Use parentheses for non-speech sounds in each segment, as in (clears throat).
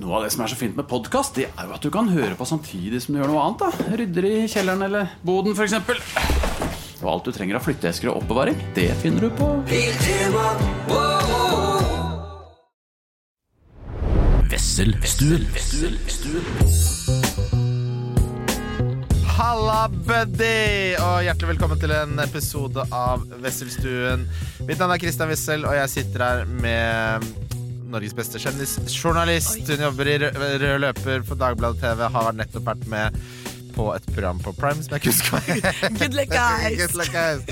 Noe av det som er så fint med podkast, det er jo at du kan høre på samtidig som du gjør noe annet. da Rydder i kjelleren eller boden, f.eks. Og alt du trenger av flytteesker og oppbevaring, det finner du på Wesselstuen. Halla, buddy! Og hjertelig velkommen til en episode av Wesselstuen. Mitt navn er Christian Wessel, og jeg sitter her med Norges beste kjendisjournalist. Hun jobber i rød løper for Dagbladet TV, har nettopp vært med på et program på Prime som jeg ikke husker Good luck, guys. Good luck, guys.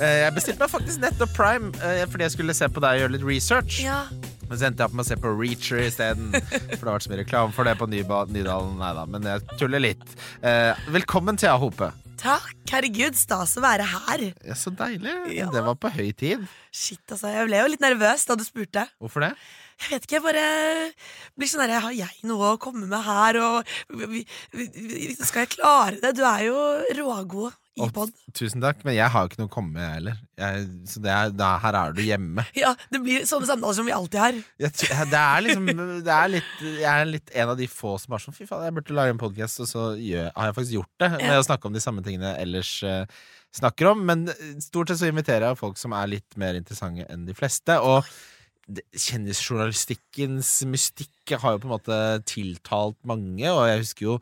Eh, Jeg bestilte meg faktisk nettopp Prime eh, fordi jeg skulle se på deg og gjøre litt research. Ja. Men så endte jeg opp med å se på Reacher isteden. For det har vært så mye reklame for det på Nyba Nydalen. Nei da, men jeg tuller litt. Eh, velkommen til Ahope. Takk. Herregud, stas å være her. Ja, så deilig. Ja. Det var på høy tid. Shit, altså. Jeg ble jo litt nervøs da du spurte. Hvorfor det? Jeg vet ikke, jeg bare blir sånn der Har jeg noe å komme med her, og Skal jeg klare det? Du er jo rågod Og tusen takk, men jeg har jo ikke noe å komme med, heller. Jeg, så det er, da, her er du hjemme. (laughs) Ja, det blir sånne samtaler som vi alltid har. Jeg, det er liksom det er litt, Jeg er litt en av de få som er sånn Fy faen, jeg burde lage en podkast, og så gjør, har jeg faktisk gjort det. Med å snakke om de samme tingene ellers uh, snakker om. Men stort sett så inviterer jeg folk som er litt mer interessante enn de fleste. Og kjendisjournalistikkens mystikk har jo på en måte tiltalt mange, og jeg husker jo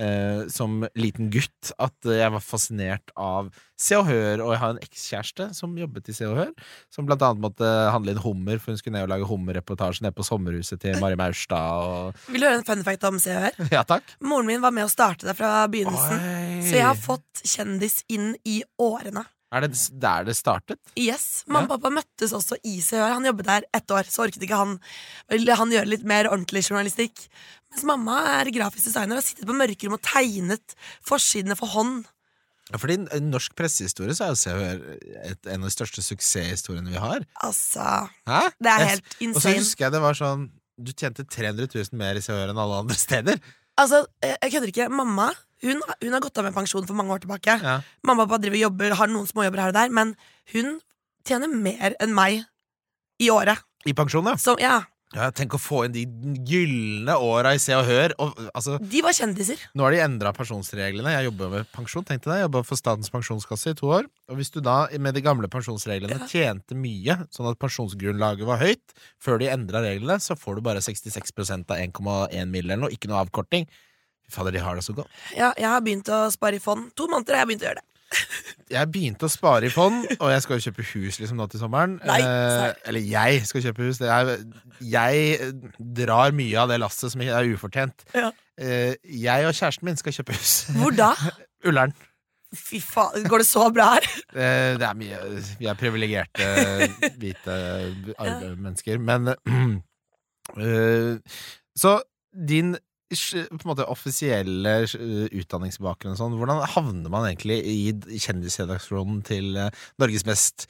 eh, som liten gutt at jeg var fascinert av Se og Hør, og jeg har en ekskjæreste som jobbet i Se og Hør, som blant annet måtte handle inn hummer, for hun skulle ned og lage hummerreportasje nede på sommerhuset til Mari Maurstad. Og... Vil du høre en fun fact om Se og Hør? Ja, takk. Moren min var med å starte det fra begynnelsen. Oi. Så jeg har fått kjendis inn i årene. Er det der det startet? Yes, Mamma og pappa møttes også i Se. Han jobbet der ett år, så orket ikke han han gjøre litt mer ordentlig journalistikk. Mens mamma er grafisk designer og har sittet på mørkerom og tegnet forsidene for hånd. Ja, fordi i norsk pressehistorie så er jo et, en av de største suksesshistoriene vi har. Altså Hæ? Det er Jeg- insane. Og så husker jeg det var sånn Du tjente 300 000 mer i Se enn alle andre steder. Altså, jeg kødder ikke. Mamma hun, hun har gått av med pensjon for mange år tilbake. Ja. Mamma og pappa driver jobber, har noen småjobber her og der, men hun tjener mer enn meg i året. I pensjon, ja. Så ja, ja. Tenk å få inn de gylne åra i Se og Hør. Og, altså, de var kjendiser. nå har de endra pensjonsreglene. Jeg jobber med pensjon. tenkte deg, Jeg jobba for Statens pensjonskasse i to år. Og hvis du da med de gamle pensjonsreglene tjente mye, sånn at pensjonsgrunnlaget var høyt, før de endra reglene, så får du bare 66% av 1,1 mill. eller noe. Ikke noe avkorting. Fader, de har det så godt. Ja, jeg har begynt å spare i fond. To måneder har jeg begynt å gjøre det. (laughs) Jeg begynte å spare i fond, og jeg skal jo kjøpe hus liksom nå til sommeren. Nei, eh, eller jeg skal kjøpe hus. Det er, jeg drar mye av det lasset som er ufortjent. Ja. Eh, jeg og kjæresten min skal kjøpe hus. Hvor da? (laughs) Ullern. Fy faen, går det så bra her? (laughs) Eh, det er mye Vi er privilegerte hvite arvemennesker. men (clears throat) eh, Så din på en måte offisielle utdanningsbakgrunn og sånn, hvordan havner man egentlig i kjendisredaksjonen til eh, Norges mest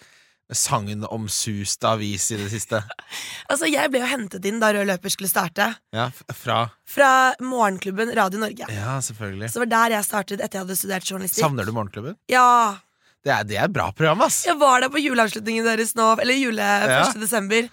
sagnomsuste avis i det siste? (laughs) Altså, Jeg ble jo hentet inn da Rød løper skulle starte, Ja, fra fra morgenklubben Radio Norge. Ja, selvfølgelig. Så det var der jeg startet etter jeg hadde studert journalistikk. Savner du Morgenklubben? Ja, Det er, det er et bra program, ass! Jeg var der på juleavslutningen deres nå, eller jule Ja. 1. desember.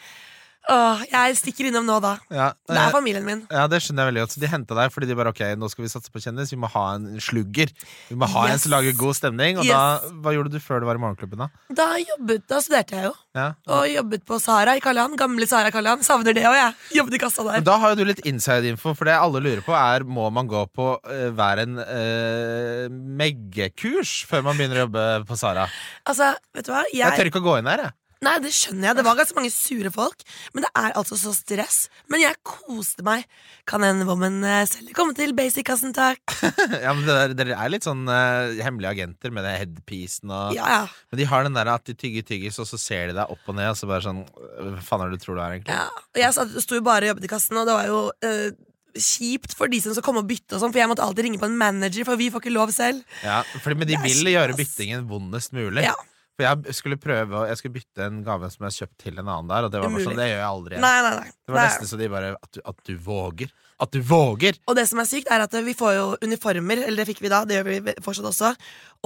Åh, jeg stikker innom nå da. Ja, Det er familien min. Ja, det skjønner jeg veldig godt. Så de henta deg fordi de bare ok, nå skal vi satse på kjendis. Vi må ha en slugger. Vi må ha en Yes. som lager god stemning. Og Yes. da, hva gjorde du før du var i Morgenklubben, da? Da, jobbet, da studerte jeg jo, Ja. og jobbet på Sara i Karl Gamle Sara i Karl Savner det òg, jeg. Jobbet i kassa der. da har jo du litt inside-info, for det alle lurer på, er må man gå på uh, hver en uh, meggekurs før man begynner å jobbe på Sara? Altså, vet du hva? Jeg tør ikke å gå inn der, jeg. Nei, det skjønner jeg. Det var ganske mange sure folk, men det er altså så stress. Men jeg koste meg. Kan en woman eh, selv komme til basic-kassen, takk? (laughs) ja, men Dere der- er litt sånn uh, hemmelige agenter med den headpiecen og Ja, ja. Men de har den der at de tygger tyggis, og så ser de deg opp og ned, og så bare sånn Hva faen er det du tror du er, egentlig? ja. Og jeg sto jo bare og jobbet i kassen, og det var jo uh, kjipt for de som skal komme og bytte, og sånn for jeg måtte alltid ringe på en manager, for vi får ikke lov selv. Ja, fordi, men de vil gjøre byttingen vondest mulig. Ja. For jeg skulle prøve Jeg skulle bytte en gave som jeg har kjøpt til en annen der, og det var bare sånn, det gjør jeg aldri. Nei, nei, nei. Det var nesten så de bare At du, at du våger. At du våger! Og det som er sykt, er at vi får jo uniformer, eller det fikk vi da, det gjør vi fortsatt også.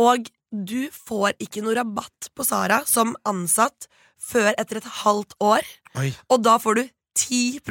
Og du får ikke noe rabatt på Sara som ansatt før etter et halvt år. Oi, Og da får du 10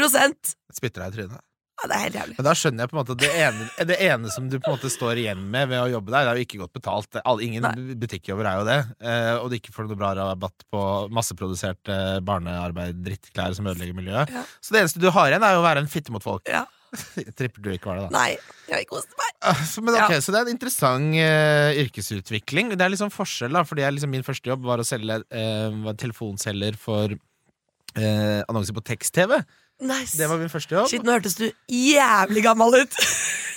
spytter deg i trynet. Ja, det er helt jævlig. Men da skjønner jeg på en måte det ene, det ene som du på en måte står igjen med ved å jobbe der, det er jo ikke godt betalt. Ingen Nei. butikkjobber er jo det. Eh, og du ikke får noe bra rabatt på masseprodusert barnearbeid, drittklær som ødelegger miljøet. Ja. Så det eneste du har igjen, er jo å være en fitte mot folk. Ja. (laughs) Tripper du ikke var det, da. Nei, jeg koste meg. Ah, men ok, Ja. så det er en interessant uh, yrkesutvikling. Det er liksom forskjell, da, fordi jeg, liksom, min første jobb var å selge uh, var telefonselger for uh, annonser på tekst-TV. Nice. Det var min første jobb. Shit, nå hørtes du jævlig gammel ut. (laughs)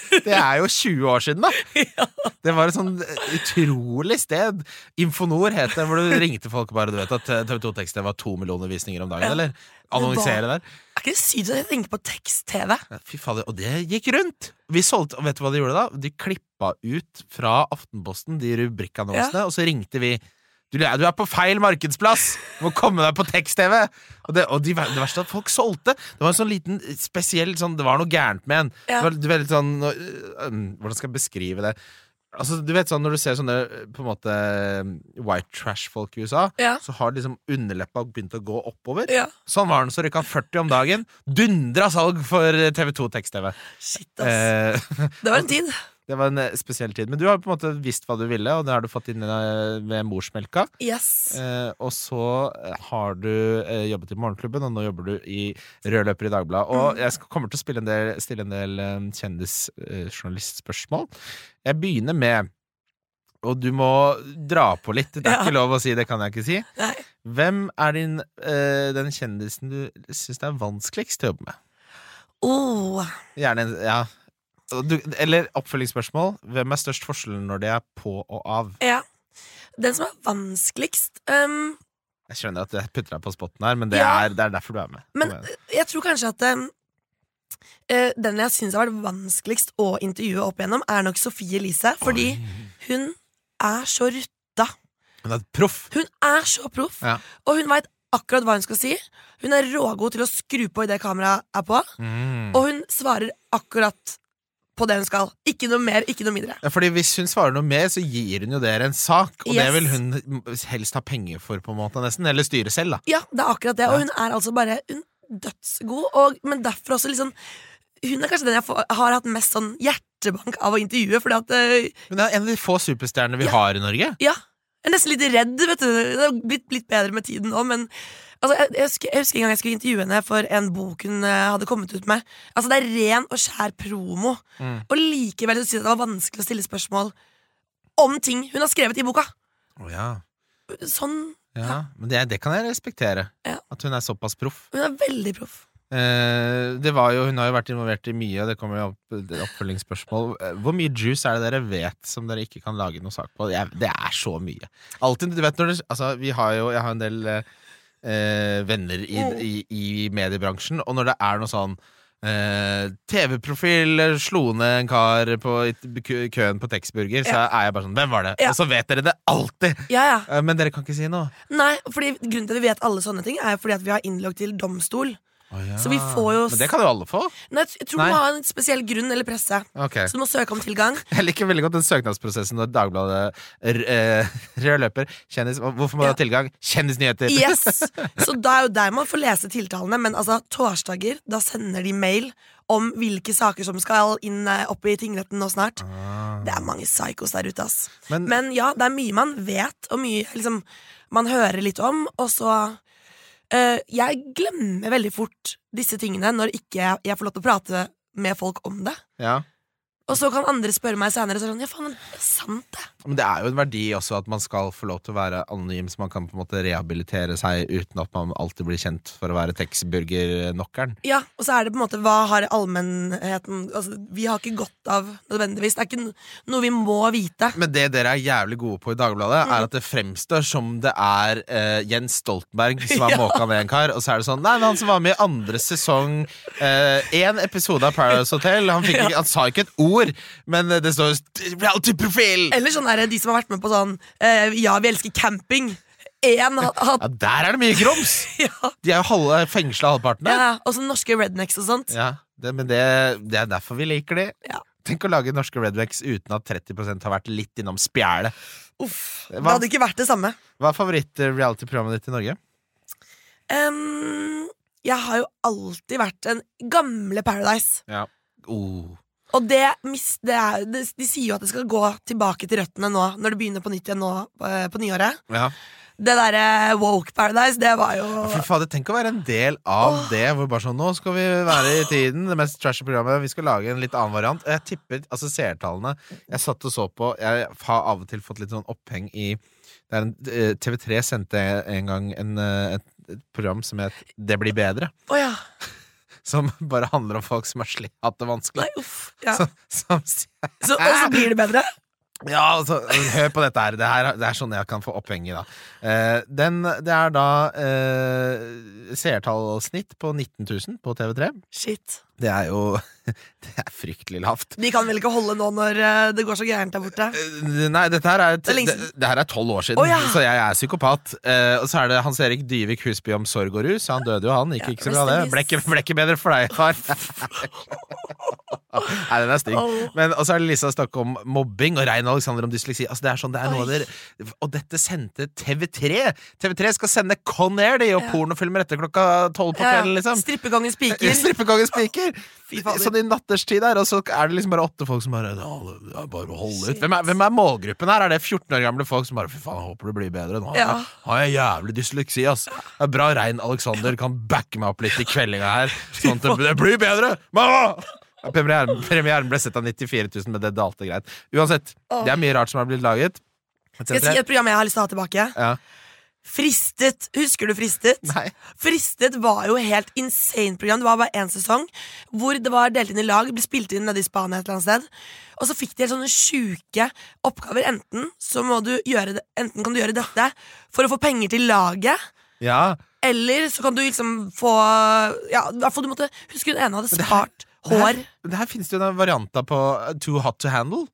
Det er jo 20 år siden, da! (laughs) Det var et sånn utrolig sted. Infonor het det, hvor du ringte folk bare Du vet at TV2 Tekst-TV var to millioner visninger om dagen, Ja. eller? Annonsere der. Er ikke det sykt at jeg tenker på tekst-TV? Ja, Fy fader, Og det gikk rundt! Vi solgte, og vet du hva de gjorde da? De klippa ut fra Aftenposten de rubrikkannonsene, og så ringte vi. Du, du er på feil markedsplass! Du må komme deg på tekst-TV! Og, det, og de, det verste er at folk solgte. Det var en sånn liten spesiell sånn, Det var noe gærent med en. Ja. Det var, litt sånn øh, øh, Hvordan skal jeg beskrive det? Altså, du vet sånn Når du ser sånne øh, på en måte white trash-folk i USA, Ja. så har liksom underleppa begynt å gå oppover. Ja. Sånn var den, så rykka han 40 om dagen. Dundra salg for TV2 Tekst-TV. Shit, ass. Eh, (laughs) Det var en tid. Det var en eh, spesiell tid. Men du har på en måte visst hva du ville, og det har du fått inn eh, ved morsmelka. Yes. Eh, og så eh, har du eh, jobbet i Morgenklubben, og nå jobber du i rødløper i Dagbladet. Og Mm. jeg skal, kommer til å en del, stille en del um, kjendisjournalistspørsmål. Jeg begynner med og du må dra på litt. Det er Ja. ikke lov å si, det kan jeg ikke si. Nei. Hvem er din, uh, den kjendisen du syns er vanskeligst å jobbe med? Oh. Gjerne en Ja. Du, eller oppfølgingsspørsmål. Hvem er størst forskjell når det er på og av? Ja. Den som er vanskeligst um, Jeg skjønner at jeg putter deg på spotten her, men det, Ja. er, det er derfor du er med. Men jeg tror kanskje at um, uh, den jeg syns har vært vanskeligst å intervjue opp igjennom, er nok Sofie Elise. Fordi hun er så rutta. Hun er proff. Hun er så proff, Ja. og hun veit akkurat hva hun skal si. Hun er rågod til å skru på idet kameraet er på, Mm. og hun svarer akkurat på det hun skal. Ikke noe mer, ikke noe mindre. Ja, fordi Hvis hun svarer noe mer, så gir hun jo dere en sak. Og det vil hun helst ha penger for, på en måte nesten. Eller styre selv, da. Ja, det er akkurat det, og hun er altså bare hun, dødsgod, og, men derfor også liksom Hun er kanskje den jeg får, har hatt mest sånn hjertebank av å intervjue, fordi at uh, Hun er en av de få superstjernene vi Ja. har i Norge. Ja, jeg er nesten litt redd, vet du. Det har blitt, blitt bedre med tiden nå, men altså, jeg, jeg, husker, jeg husker en gang jeg skulle intervjue henne for en bok hun eh, hadde kommet ut med. Altså, det er ren og skjær promo, Mm. og likevel så synes jeg det var vanskelig å stille spørsmål om ting hun har skrevet i boka. Oh, ja. Sånn ja. Men det, det kan jeg respektere. Ja. At hun er såpass proff. Hun er veldig proff. Eh, det var jo, Hun har jo vært involvert i mye, og det kommer jo opp oppfølgingsspørsmål. Eh, Hvor mye juice er det dere vet som dere ikke kan lage noe sak på? Jeg, det er så mye. Altid, du vet når det, altså, vi har jo, Jeg har en del eh, eh, venner i, i, i mediebransjen, og når det er noe sånn eh, TV-profil slo ned en kar på i køen på Texburger, så er jeg bare sånn Hvem var det? Ja. Og så vet dere det alltid! Ja, ja. Men dere kan ikke si noe. Nei, fordi Grunnen til at vi vet alle sånne ting, er fordi at vi har innlogg til domstol. Så vi får jo Men det kan jo alle få. Nei, jeg tror Nei. du må ha en spesiell grunn eller presse. Okay. Så du må søke om tilgang. (laughs) Jeg liker veldig godt den søknadsprosessen når Dagbladet eh, (laughs) rød løper. Kjendis, hvorfor må du Ja. ha tilgang? Kjendisnyheter! Yes! (laughs) Så da er jo der man får lese tiltalene, men altså torsdager, da sender de mail om hvilke saker som skal inn eh, opp i tingretten nå snart. Det er mange psykos der ute, ass. Ah. Men- Men ja, det er mye man vet, og mye liksom man hører litt om, og så Jeg glemmer veldig fort disse tingene når ikke jeg får lov til å prate med folk om det. Ja. Og så kan andre spørre meg senere sånn, ja faen, det er sant det. Men det er jo en verdi også at man skal få lov til å være anonym, så man kan på en måte rehabilitere seg uten at man alltid blir kjent for å være Texburger-knockeren. Ja, og så er det på en måte Hva har allmennheten altså, Vi har ikke godt av nødvendigvis. Det er ikke noe vi må vite. Men det dere er jævlig gode på i Dagbladet, Mm. er at det fremstår som det er eh, Jens Stoltenberg som har (laughs) Ja. måka ned en kar, og så er det sånn Nei, men han som var med i andre sesong, én episode av Paradise Hotel, han, fikk (laughs) ja. han sa ikke et ord, men eh, det står reality-profil! Eller sånn er det de som har vært med på sånn eh, Ja, vi elsker camping. En, had... Ja, der er det mye grums! (laughs) ja, De er jo halve fengsla halvparten ja, Og så norske rednecks og sånt. Ja, det, men det, det er derfor vi liker de. Ja. Tenk å lage norske rednecks uten at 30% har vært litt innom spjælet. Uff, det hadde ikke vært det samme. Hva er favoritt-reality-programmet ditt i Norge? Um, jeg har jo alltid vært en gamle Paradise. Ja. Oh. Og det, det er, de, de sier jo at det skal gå tilbake til røttene nå, når det begynner på nytt igjen nå på, på nyåret. Ja. Det derre woke Paradise, det var jo For fader, Tenk å være en del av det. Hvor bare sånn, Nå skal vi være i tiden, det mest trashy programmet. Vi skal lage en litt annen variant. Jeg tipper altså seertallene Jeg satt og så på Jeg har av og til fått litt sånn oppheng i det er en, eh, TV3 sendte en gang en, eh, et, et program som het Det blir bedre. Oh, ja. Som bare handler om folk som har slitt, hatt det vanskelig. Nei, uff. Ja. Som, som Så, og så blir det bedre? Ja, altså, hør på dette her. Det, her. det er sånn jeg kan få oppheng i, da. Eh, den, det er da eh, seertallsnitt på 19 000 på TV3. Shit. Det er jo (laughs) Det er fryktelig lavt. De kan vel ikke holde nå når eh, det går så gærent der borte? Eh, Nei, dette her er et, Det det, her er tolv år siden, oh, ja. så jeg er psykopat. Eh, og så er det Hans Erik Dyvik Husby om sorg og rus. Han døde jo, han. Gikk Ja, ikke så bra, det. Ble ikke, ble ikke bedre for deg, far. (laughs) Nei, den er stygg. Men Og så er det Lisa snakk om mobbing, og Rein Alexander om dysleksi. Altså, det er sånn, det er noe der, Og dette sendte TV3! TV3 skal sende Con Air, de, og Ja. pornofilmer etter klokka tolv på kvelden, liksom. Strippegangen spiker. (laughs) Strippegangen spiker! (laughs) Sånn i natterstid der, og så er det liksom bare åtte folk som bare ja, bare hold ut. Hvem er, hvem er målgruppen her? Er det 14 år gamle folk som bare Fy faen, jeg håper det blir bedre. Nå Ja. har jeg jævlig dysleksi, ass. Det er bra Rein Alexander kan backe meg opp litt i kveldinga her. (laughs) Sånn at det, det blir bedre! Mamma! Ja, Premieren, premieren ble sett av 94 000, men det dalte greit. Uansett, det er mye rart som har blitt laget. Skal jeg si et program jeg har lyst til å ha tilbake? Ja. Fristet. Husker du Fristet? Nei. Fristet var jo helt insane program. Det var bare én sesong hvor det var delt inn i lag. Ble spilt inn nede i Spania et eller annet sted. Og så fikk de helt sånne sjuke oppgaver. Enten så må du gjøre det Enten kan du gjøre dette for å få penger til laget. Ja. Eller så kan du liksom få Ja, du måtte Husker hun ene hadde Men det her- spart hår. Det her, det her finnes det jo noen varianter på uh, Too Hot to Handle.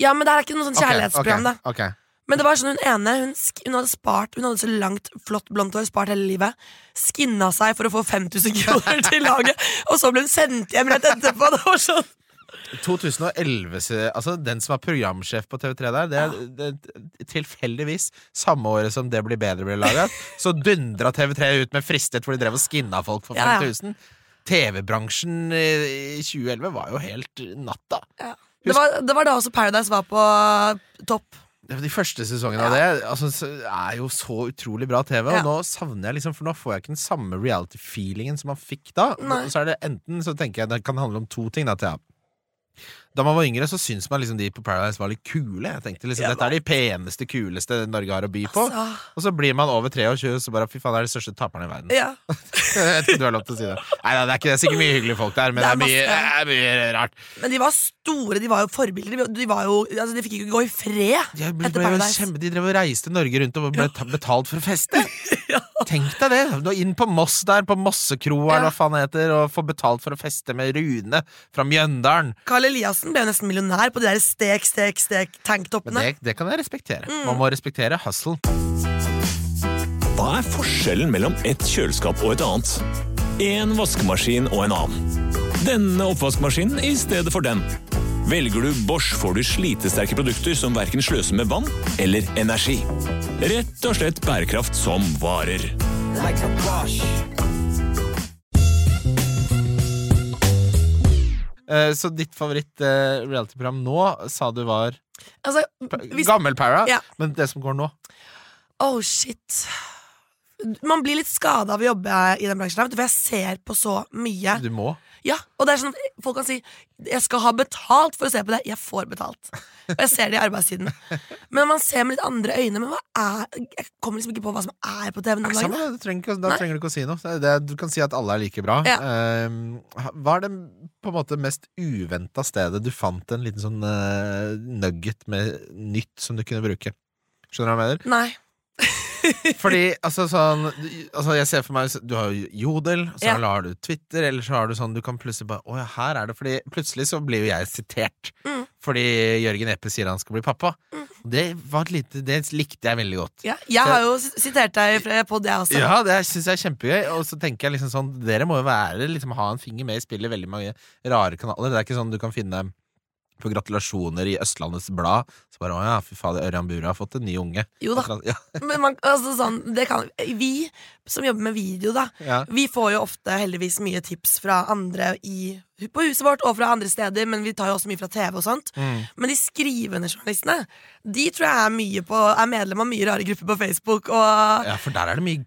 Ja, men det er ikke noe sånn kjærlighetsprogram, okay, ok, ok. Men det var sånn hun ene Hun, sk hun hadde spart Hun hadde så langt, flott blondt hår, spart hele livet. Skinna seg for å få 5000 kroner (laughs) til laget, og så ble hun sendt hjem rett etterpå. Det var sånn 2011, altså den som var programsjef på TV3 der, det er, det er tilfeldigvis samme året som Det blir bedre ble laget, så dundra TV3 ut med Fristet hvor de drev og skinna folk for Ja, ja. 5000. TV-bransjen i 2011 var jo helt natta. det var, det var da også Paradise var på topp. De første sesongene av det altså, er jo så utrolig bra TV. Og nå savner jeg liksom For nå får jeg ikke den samme reality-feelingen som man fikk da. Nei. Så er det enten så tenker jeg det kan handle om to ting. Da, Thea. Da man var yngre, så syntes man liksom de på Paradise var litt kule. Jeg tenkte liksom Dette er de peneste, kuleste Norge har å by på. Altså, Og så blir man over 23, og så bare fy faen, det er de største taperne i verden. ja. (laughs) Jeg vet ikke om du har lov til å si det. Nei, nei, det er ikke det. Er sikkert mye hyggelige folk der, men det er, mye, det er mye rart. Men de var store, de var jo forbilder. De, de, var jo, altså, de fikk ikke gå i fred De, ble, etter Paradise. kjempe, de drev og reiste Norge rundt og ble ta- betalt for å feste. (laughs) Tenk deg det! Du er inn på Moss der, på Mossekroa eller hva faen det heter, og får betalt for å feste med Rune fra Mjøndalen. Carl Eliassen ble jo nesten millionær på de der stek, stek, stek Men tanktoppene. det, det kan jeg respektere. Man må respektere hustle. Hva er forskjellen mellom et kjøleskap og et annet? En vaskemaskin og en annen. Denne oppvaskmaskinen i stedet for den. Velger du Bosch, får du slitesterke produkter som verken sløser med vann eller energi. Rett og slett bærekraft som varer. Eh, så ditt favoritt-reality-program nå sa du var Altså, hvis, Gammel Para, Ja. men det som går nå oh shit. Man blir litt skada av å jobbe i den bransjen, for jeg ser på så mye. Du må. Ja, og det er sånn at Folk kan si 'jeg skal ha betalt for å se på det'. Jeg får betalt. Og jeg ser det i arbeidstiden. Men man ser med litt andre øyne. Men hva er Jeg kommer liksom ikke på hva som er på TV. Noen det, du trenger da trenger du ikke å si noe. Det, du kan si at alle er like bra. Ja. Eh, hva er det på en måte mest uventa stedet du fant en liten sånn eh, nugget med nytt som du kunne bruke? Skjønner du hva jeg mener? Nei. (laughs) Fordi altså sånn altså Jeg ser for meg Du har jo Jodel, så Ja. har du Twitter, eller så har du sånn Du kan plutselig bare Å ja, her er det Fordi plutselig så blir jo jeg sitert. Mm. Fordi Jørgen Eppe sier han skal bli pappa. Det, var et lite, det likte jeg veldig godt. Ja, jeg har jo sitert deg fra pod, jeg også. Ja, det syns jeg er kjempegøy. Og så tenker jeg liksom sånn Dere må jo være liksom ha en finger med i spillet i veldig mange rare kanaler. Det er ikke sånn du kan finne på gratulasjoner i Østlandets Blad. Så bare 'Å ja, fy fader, Ørjan Bure har fått en ny unge'. Jo da. Ja, (laughs) Men man, altså, sånn, det kan, vi som jobber med video, da, ja. vi får jo ofte heldigvis mye tips fra andre i, på huset vårt og fra andre steder, men vi tar jo også mye fra TV og sånt. Mm. Men de skrivende journalistene, de tror jeg er, mye på, er medlem av mye rare grupper på Facebook, og ja, for der er det mye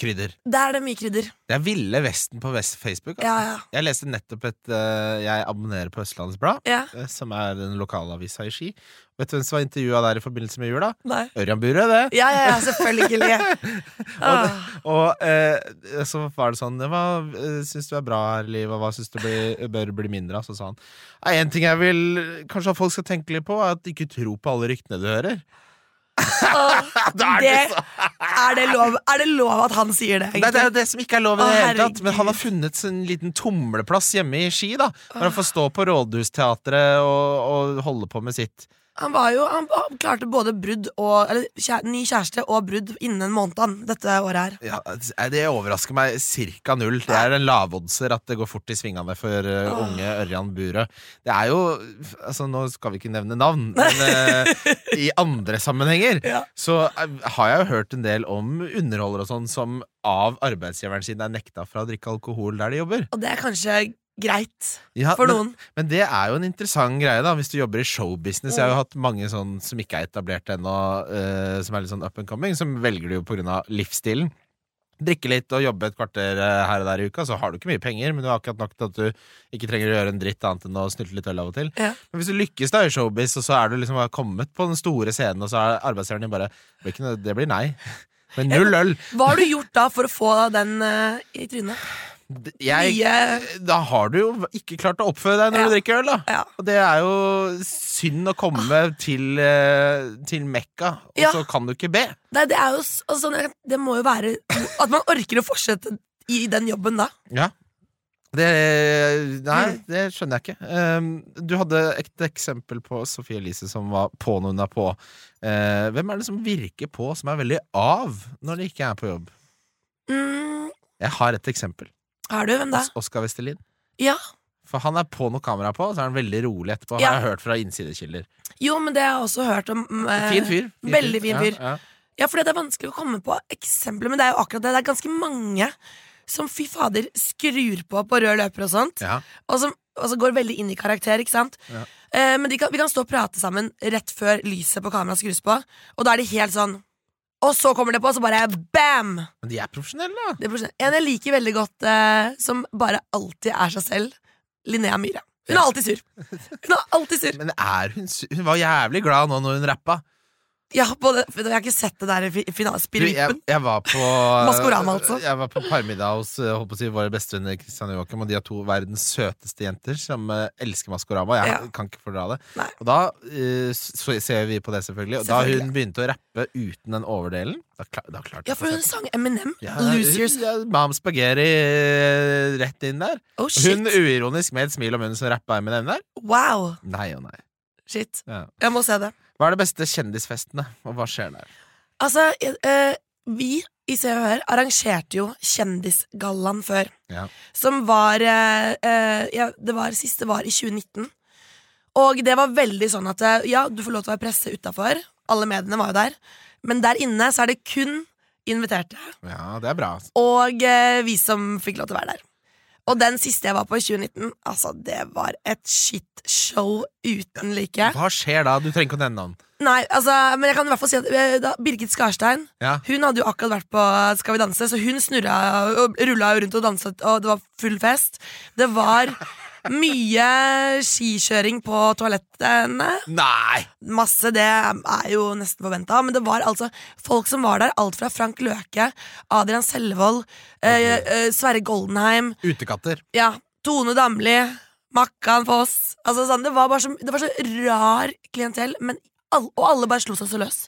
krydder. der er det mye krydder. Det er Ville Vesten på Vest Facebook. Altså. Ja, ja. Jeg leste nettopp et uh, Jeg abonnerer på Østlandets Blad, Ja, eh, som er den lokalavisa i Ski. Vet du hvem som var intervjua der i forbindelse med jula? nei. Ørjan Burøe, det. Ja, ja, ja, selvfølgelig. (laughs) og, Og eh, så var det sånn Hva eh, syns du er bra her i livet, hva syns du blir, bør bli mindre av? Så sa han en ting jeg vil kanskje at folk skal tenke litt på, er at de ikke tror på alle ryktene du hører. (laughs) Er det, er, det lov, er det lov at han sier det, Nei, det er jo det som ikke er lov i det hele tatt. Men han har funnet en liten tumleplass hjemme i Ski, da. Hvor han får stå på Rådhusteatret og, og holde på med sitt. Han, var jo, han, han klarte både brudd og Eller kjære, ny kjæreste og brudd innen en måned han, dette året her. Ja, det overrasker meg ca. null. Det er en lavoddser at det går fort i svingene for uh, unge Ørjan Burøe. Det er jo altså Nå skal vi ikke nevne navn, (laughs) men uh, i andre sammenhenger Ja. så uh, har jeg jo hørt en del om underholdere og sånn som av arbeidsgiveren sin er nekta fra å drikke alkohol der de jobber. Og det er kanskje greit Ja, for men, noen. men det er jo en interessant greie, da hvis du jobber i showbusiness. Jeg har jo hatt mange sånn som ikke er etablert ennå, uh, som er litt sånn up and coming, som velger det jo på grunn av livsstilen. Drikke litt og jobbe et kvarter eh, her og der i uka, så har du ikke mye penger, men du har akkurat nok til at du ikke trenger å gjøre en dritt annet enn å snylte litt øl av og til. Ja. Men hvis du lykkes da i showbiz, og så er du liksom kommet på den store scenen, og så er arbeidsgiveren din bare "Det blir ikke noe- Det blir nei. (laughs) Men null øl. Hva har du gjort da for å få den uh, i trynet? Jeg, da har du jo ikke klart å oppføre deg når Ja. du drikker øl, da. Ja. Og det er jo synd å komme til, eh, til Mekka, og Ja. så kan du ikke be. Nei, det er jo altså, Det må jo være At man orker å fortsette i den jobben da. Ja. Det, nei, det skjønner jeg ikke. Um, du hadde et eksempel på Sofie Elise som var på når hun er på. Uh, hvem er det som virker på, som er veldig av når de ikke er på jobb? Mm, Jeg har et eksempel. Har du? Hvem da? Os- Oskar Vestelin. Ja. For han er på noe kamera er på, så er han veldig rolig etterpå. Ja. Har jeg hørt fra innsidekilder. Jo, men det har jeg også hørt om. eh, Fin fyr. veldig fin fyr. Ja, ja. Ja, for det er vanskelig å komme på eksempler, men det er jo akkurat det. Det er ganske mange som fy fader skrur på på rød løper og sånt, Ja. og som og så går veldig inn i karakter, ikke sant? Ja. Eh, men kan, vi kan stå og prate sammen rett før lyset på kameraet skrus på, og da er de helt sånn Og så kommer det på, og så bare bam! Men de er profesjonelle, da. Det er profesjonelle. En jeg liker veldig godt, eh, som bare alltid er seg selv, Linnea Myhre. Hun er alltid sur. Hun er alltid sur. Men er hun sur? Hun var jævlig glad nå når hun rappa. Ja, på det, jeg har ikke sett det der i fi- jeg, var på (laughs) Maskorama, altså. Jeg var på parmiddag hos eh, holdt på å si, våre bestevenner Kristian og Joakim, og de har to verdens søteste jenter som uh, elsker Maskorama. Jeg Ja. kan ikke fordra det. Nei. Og da uh, så ser vi på det, selvfølgelig. Og da hun begynte å rappe uten den overdelen, da, da klarte Ja, for hun sang Eminem. Ja, Losers. Ja, Mam Spaghetti rett inn der. Oh, shit. Hun uironisk med et smil om munnen som rappa Eminem der. Wow. Nei og nei. Shit. Ja. Jeg må se det. Hva er det beste kjendisfestene, og hva skjer der? Altså, eh, vi i Se og Hør arrangerte jo Kjendisgallaen før. Ja. Som var eh, eh, ja, Det var siste var i 2019. Og det var veldig sånn at eh, ja, du får lov til å være presse utafor. Alle mediene var jo der. Men der inne så er det kun inviterte. Ja, det er bra. Og eh, vi som fikk lov til å være der. Og den siste jeg var på i 2019, altså det var et shitshow uten like. Hva skjer da? Du trenger ikke å nevne navn. Nei, altså, men jeg kan i hvert fall si at eh, da, Birgit Skarstein Ja. Hun hadde jo akkurat vært på Skal vi danse, så hun snurra og rulla rundt og danset, og det var full fest. Det var mye skikjøring på toalettene. Nei! Masse, det er jo nesten forventa. Men det var altså folk som var der. Alt fra Frank Løke, Adrian Selvold, eh, eh, Sverre Goldenheim, Utekatter. ja, Tone Damli, Makkan Foss. Altså, sånn, det, var så, det var så rar klientell, men all, og alle bare slo seg så løs.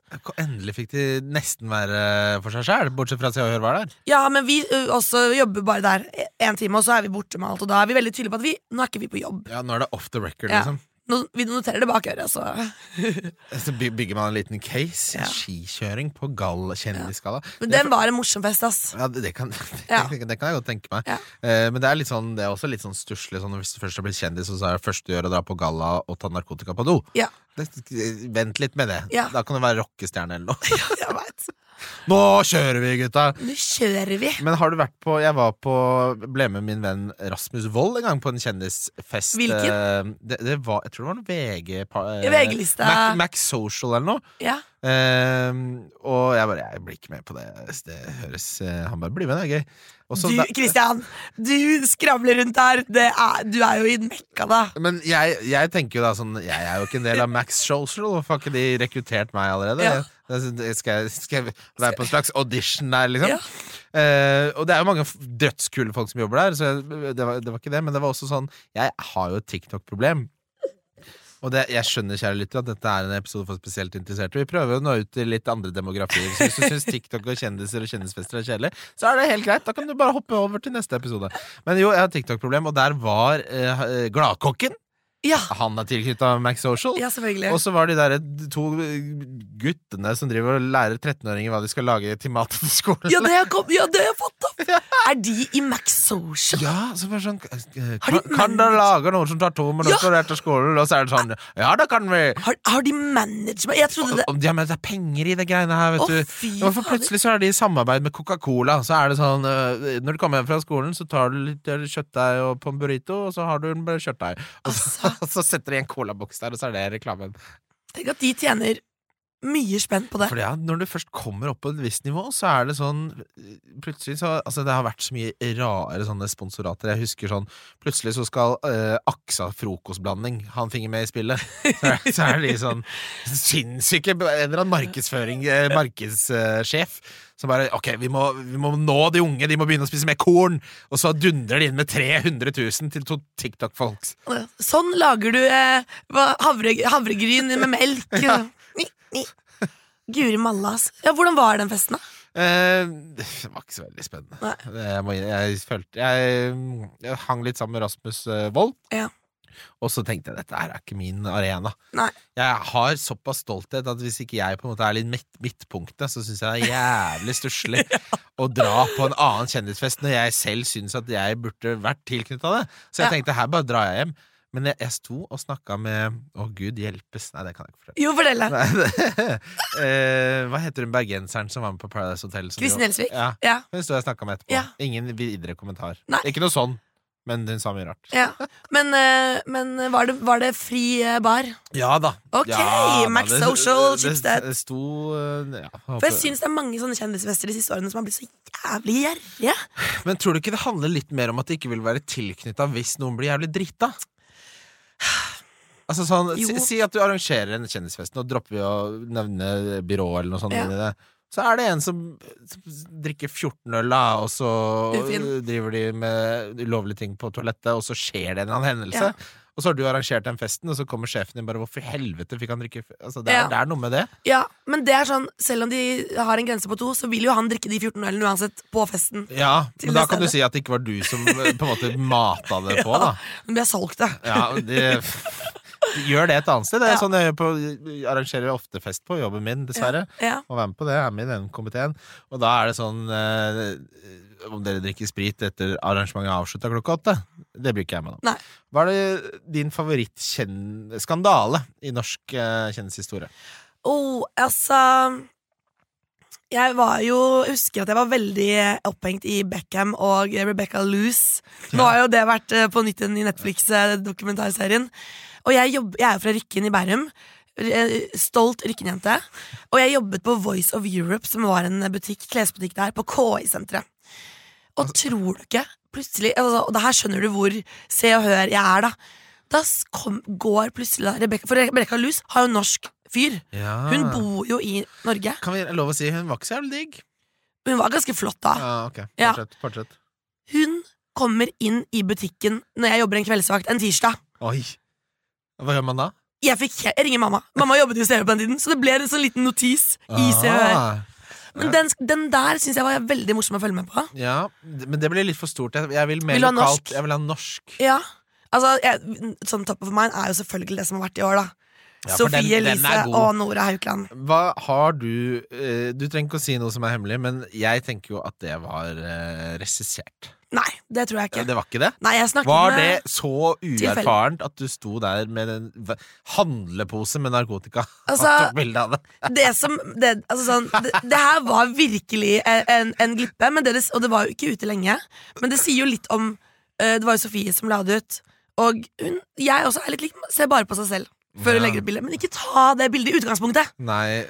Endelig fikk de nesten være for seg sjæl, bortsett fra at Se og Hør var der. Ja, men vi ø, også jobber bare der én time, og så er vi borte med alt. Og da er vi veldig tydelige på at vi, nå er ikke vi på jobb. Ja, Nå er det off the record, Ja. liksom. Nå, vi noterer det bak øret, så (laughs) Så bygger man en liten case. Ja. Skikjøring på gall kjendisgalla. Men den var en morsom fest, ass. Ja, det, det, kan, (laughs) Ja. det, det kan jeg godt tenke meg. Ja. Eh, men det er, sånn, det er også litt sånn stusslig sånn, hvis du først har blitt kjendis, og så er det første du gjør å dra på galla og ta narkotika på do. Ja, Det, vent litt med det. Ja. Da kan du være rockestjerne eller noe. (laughs) jeg vet. Nå kjører vi, gutta! Nå kjører vi. Men har du vært på Jeg var på ble med min venn Rasmus Wold en gang på en kjendisfest. Hvilken? Eh, Det, det var, jeg tror det var en VG eh, VG-lista. Mac, Mac Social eller noe. Ja. Eh, og jeg bare Jeg blir ikke med på det. Det høres eh, Han bare blir med, det er gøy. Og så Du, Christian, du skravler rundt her. Det er, du er jo i Mekka, da. men jeg, jeg tenker jo da sånn Jeg er jo ikke en del av Max Social. Hvorfor har ikke de rekruttert meg allerede? Ja. Skal, jeg, skal jeg være på en slags audition der, liksom? Ja. Uh, og det er jo mange dødskule folk som jobber der, så jeg, det, var, det var ikke det. Men det var også sånn Jeg har jo et TikTok-problem. Og det, jeg skjønner kjære lytter at dette er en episode for spesielt interesserte. Vi prøver å nå ut til litt andre demografier. Så hvis du syns TikTok og kjendiser og kjendisfester er kjedelig, så er det helt greit. Da kan du bare hoppe over til neste episode. Men jo, jeg har TikTok-problem, og der var eh, Gladkokken. Ja, Han er tilknytta Max Social. ja selvfølgelig. Og så var de der to guttene som driver og lærer 13-åringer hva de skal lage til mat til skolen. Ja, det har kom, ja, jeg fått opp! (laughs) Er de i Max Social? Ja, så bare sånn eh, Har de Kan, kan dere lage noen som tar to minutter Ja. etter skolen? Og så er det sånn Ja, det kan vi! Har, har de management? Jeg trodde det ja, men det er penger i det greiene her, vet Å, du. fy for plutselig så er de i samarbeid med Coca-Cola. Så er det sånn øh, Når du kommer hjem fra skolen, så tar du litt øh, kjøttdeig på en burrito, og så har du en bare kjøttdeig. (laughs) Og så, setter de en colaboks der, og så er det reklamen. Tenk at de tjener mye spenn på det. For ja, når du først kommer opp på et visst nivå, så er det sånn Plutselig så Altså, det har vært så mye rare sånne sponsorater. Jeg husker sånn Plutselig så skal uh, Aksa frokostblanding ha en finger med i spillet. Så er, så er de sånn sinnssyke En eller annen markedsføring markedssjef, markedssjef som bare Ok, vi må, vi må nå de unge, de må begynne å spise mer korn! Og så dundrer de inn med 300 000 til to TikTok-folks. Sånn lager du eh, havre, havregryn med melk. (laughs) Ni, ni. Guri malla, altså. Ja, hvordan var den festen, da? Eh, det var ikke så veldig spennende. Jeg, jeg følte jeg, jeg hang litt sammen med Rasmus eh, Wold, Ja. Og så tenkte jeg dette her er ikke min arena. Nei. Jeg har såpass stolthet at hvis ikke jeg på en måte er litt midt, midtpunktet, så syns jeg det er jævlig stusslig (laughs) å dra på en annen kjendisfest når jeg selv syns at jeg burde vært tilknytta det. Så jeg Ja. tenkte her bare drar jeg hjem. Men jeg, jeg sto og snakka med Å, gud hjelpes. Nei, det kan jeg ikke fortelle. Jo, fortell det. (laughs) Eh, hva heter hun bergenseren som var med på Paradise Hotel? Kristin Gjelsvik? Ja, Ja. hun sto jeg og snakka med etterpå. Ja. Ingen videre kommentar. Nei. Ikke noe sånn, men hun sa mye rart. ja. Men, eh, men var, det, var det fri eh, bar? Ja da. Ok, ja, da, Max Social, det, Schibsted. det sto eh, ja, For jeg syns det er mange sånne kjendisfester de siste årene som har blitt så jævlig gjerrige. Men tror du ikke det handler litt mer om at det ikke vil være tilknytta hvis noen blir jævlig drita? Altså sånn, si, Jo. si at du arrangerer en kjendisfest, nå dropper vi å nevne byrå eller noe sånt. Ja. det. Så er det en som, drikker 14 øl, da, og så driver de med ulovlige ting på toalettet, og så skjer det en eller annen hendelse. Ja. Og så har du arrangert den festen, og så kommer sjefen din bare 'Hvorfor i helvete fikk han drikke altså, det, er, Ja. det er noe med det. Ja, men det er sånn, selv om de har en grense på to, så vil jo han drikke de 14 ølene uansett på festen. Ja, Men da kan kan du si at det ikke var du som eh, på en måte mata det på, (laughs) da. Men vi har solgt det. Ja, det, (laughs) gjør det et annet sted. Det er Ja. sånn jeg på, arrangerer ofte fest på jobben min, dessverre. Ja. Må være med på det. Jeg er med i den komiteen. Og da er det sånn eh, Om dere drikker sprit etter arrangementet er avslutta klokka åtte. Det blir ikke jeg med nå. Hva er det din favorittskandale i norsk eh, kjendishistorie? Oh, altså Jeg var jo Husker at jeg var veldig opphengt i Beckham og Rebecca Loose. Nå har jo det vært eh, på nytt i Netflix-dokumentarserien. Og jeg, jobb, jeg er jo fra Rykken i Bærum. Eh, Stolt Rykken-jente. Og jeg jobbet på Voice of Europe, som var en butikk, klesbutikk der, på KI-senteret. Og tror du ikke Plutselig, altså, Og det her skjønner du hvor Se og Hør jeg er, da. Da kom, går plutselig da Rebecca, For Rebecca Loose har jo norsk fyr. Ja. Hun bor jo i Norge. Kan vi lov å si hun var ikke så jævlig digg? Hun var ganske flott da. Ja, ok. Fortsett. fortsett. Hun kommer inn i butikken når jeg jobber en kveldsvakt en tirsdag. Oi. Hva gjør man da? Jeg, fikk, jeg ringer mamma. Mamma jobbet jo i på den tiden, så det ble en sånn liten notis i. Men den, den der syns jeg var veldig morsom å følge med på. Ja, men det blir litt for stort. Jeg, jeg vil mer Vil lokalt. Jeg vil ha norsk. Ja, Altså, jeg, sånn Top of mind er jo selvfølgelig det som har vært i år, da. Ja, Sofie den- den Elise og Nora Haukeland. Hva har du eh, Du trenger ikke å si noe som er hemmelig, men jeg tenker jo at det var uh, regissert. Nei, det tror jeg ikke. Det var ikke det? Nei, Var det så uerfarent at du sto der med en handlepose med narkotika? (laughs) Altså, og tok bilde av det? (laughs) det som det, altså sånn, det, det her var virkelig en, en glippe, men det, det- og det var jo ikke ute lenge. Men det sier jo litt om eh, Det var jo Sofie som la det ut. Og hun, jeg også er litt lik, ser bare på seg selv før Ja. legger ut bilde. Men ikke ta det bildet i utgangspunktet! Nei,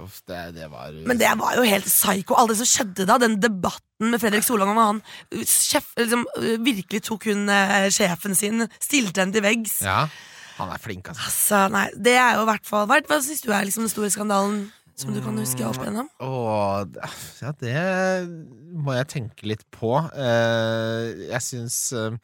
uff, det, det var Men det var jo helt psyko. Alt det som skjedde da, den debatten med Fredrik Solvang om han uh, sjef, liksom, uh, virkelig tok hun eh, sjefen sin, stilte henne til veggs. Ja, han er flink, altså. Altså, nei, det er jo hvert fall Hva, hva syns du er liksom den store skandalen som du kan huske opp igjennom? Åh, å, ja, det må jeg tenke litt på. Uh, jeg syns eh,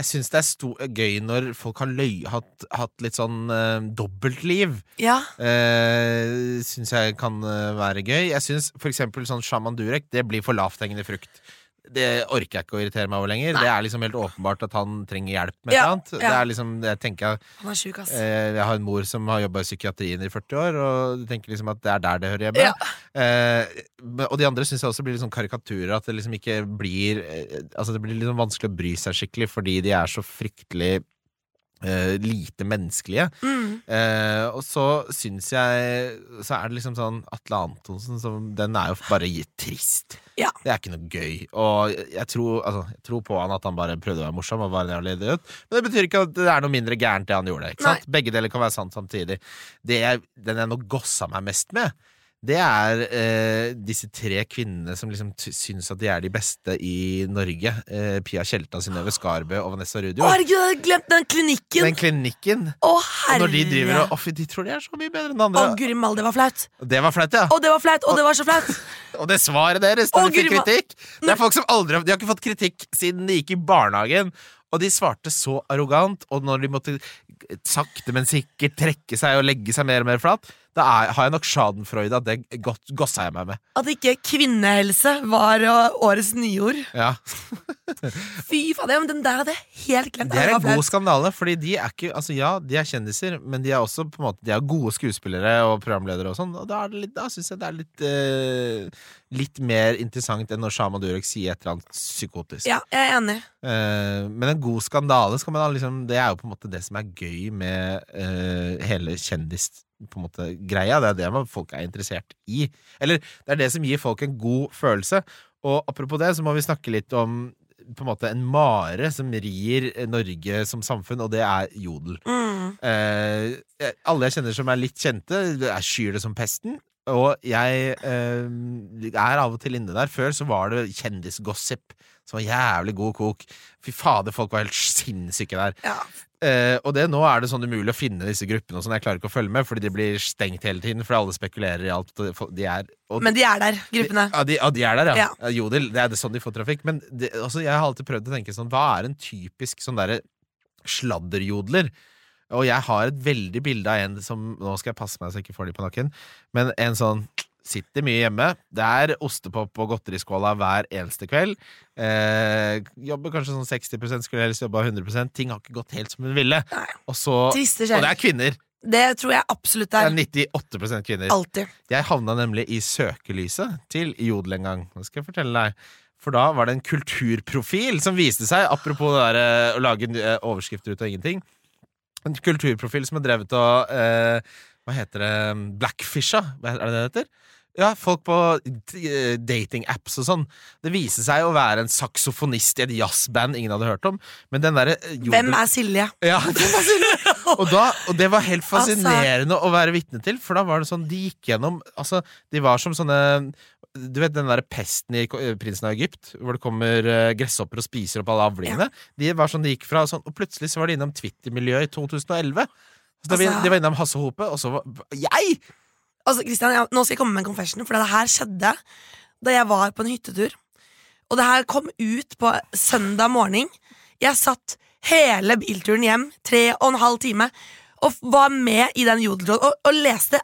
jeg syns det er sto gøy når folk har løy, hatt, hatt litt sånn uh, dobbeltliv. Ja, Uh, syns jeg kan eh, være gøy. Jeg syns for eksempel sånn Shaman Durek Det blir for lavthengende frukt. Det orker jeg ikke å irritere meg over lenger. Det er liksom helt åpenbart at han trenger hjelp med Ja, noe annet. Det ja. er liksom, jeg tenker han er syk, ass. Eh, jeg har en mor som har jobba i psykiatrien i 40 år, og du tenker liksom at det er der det hører hjemme. Ja. Eh, og de andre syns jeg også blir litt sånn karikaturer. At det liksom ikke blir eh, Altså det blir sånn vanskelig å bry seg skikkelig fordi de er så fryktelig eh, lite menneskelige. Mm. Uh, og så syns jeg Så er det liksom sånn Atle Antonsen som, Den er jo bare trist. Ja. Det er ikke noe gøy. Og jeg tror, altså, jeg tror på han at han bare prøvde å være morsom. Og var jævlig idiot. Men det betyr ikke at det er noe mindre gærent det han gjorde. Ikke sant? Begge deler kan være sant samtidig. Det jeg, den jeg nå gossa meg mest med, det er eh, disse tre kvinnene som liksom syns at de er de beste i Norge. Eh, Pia Tjelta, Synnøve Skarbø og Vanessa Rudio. Å, herregud, jeg hadde glemt den klinikken! Den klinikken. Å, Og herre! når de driver og Å, De tror de er så mye bedre enn andre. Å, guri mall, det var flaut! Og det var flaut, ja. Å, det var flaut! Og det var så flaut! (laughs) Og det svaret deres når de fikk kritikk Det er folk som aldri De har ikke fått kritikk siden de gikk i barnehagen. Og de svarte så arrogant, og når de måtte sakte, men sikkert trekke seg og legge seg mer og mer flat, da er, har jeg nok schadenfreude at det gossa jeg meg med. At ikke kvinnehelse var uh, årets nyord. Ja. (laughs) Fy faen, men den der hadde jeg helt glemt. Det er en god skandale, fordi de er ikke Altså ja, de er kjendiser, men de er også på en måte De er gode skuespillere og programledere og sånn, og da, litt, da syns jeg det er litt uh, Litt mer interessant enn når Shama Durek sier et eller annet psykotisk. Ja, jeg er enig. Uh, men en god skandale skal man da liksom, Det er jo på en måte det som er gøy med uh, hele kjendis på en måte greia. Det er det folk er interessert i. Eller det er det som gir folk en god følelse. Og apropos det, så må vi snakke litt om på en måte en mare som rir Norge som samfunn, og det er jodel. Mm. Eh, alle jeg kjenner som er litt kjente, jeg skyr det som pesten. Og jeg eh, er av og til inne der. Før så var det kjendisgossip som var jævlig god kok. Fy fader, folk var helt sinnssyke der. Ja. Eh, og det, nå er det sånn umulig å finne disse gruppene og sånn. Jeg klarer ikke å følge med, fordi de blir stengt hele tiden. Fordi alle spekulerer i alt. De er, og, Men de er der, gruppene. ja, de, ja, de er der, ja. Ja. ja. Jodel, det er det sånn de får trafikk. Men det, altså, jeg har alltid prøvd å tenke sånn Hva er en typisk sånn derre sladderjodler? Og jeg har et veldig bilde av en som Nå skal jeg passe meg så jeg ikke får de på nakken. Men en sånn Sitter mye hjemme. Det er ostepop og godteriskåla hver eneste kveld. Eh, jobber kanskje sånn 60 skulle helst jobba 100% Ting har ikke gått helt som hun ville. Og, så, og det er kvinner. Det tror jeg absolutt er. Det er. er 98% kvinner. Altid. Jeg havna nemlig i søkelyset til Jodel en gang. Nå skal jeg fortelle deg. For da var det en kulturprofil som viste seg, apropos det der, eh, å lage overskrifter ut av ingenting, en kulturprofil som er drevet og eh, Hva heter det? Blackfisha? Er det det heter? Ja, folk på eh, datingapps og sånn. Det viste seg å være en saksofonist i et jazzband ingen hadde hørt om. Men den derre eh, Hvem er Silje? (laughs) ja, hvem er Silje. (laughs) og, da, og det var helt Altså. fascinerende å være vitne til, for da var det sånn De gikk gjennom Altså, de var som sånne Du vet den der pesten i eh, Prinsen av Egypt, hvor det kommer gresshopper og spiser opp alle avlingene? De var sånn de gikk fra sånn, Og plutselig så var de innom Twitter-miljøet i 2011. Så Altså- de var innom Hasse Hope, og så var Jeg! Altså, Christian, jeg, Nå skal jeg komme med en confession, for det her skjedde da jeg var på en hyttetur. Og det her kom ut på søndag morgen. Jeg satt hele bilturen hjem, tre og en halv time, og var med i den jodeltråden og, og leste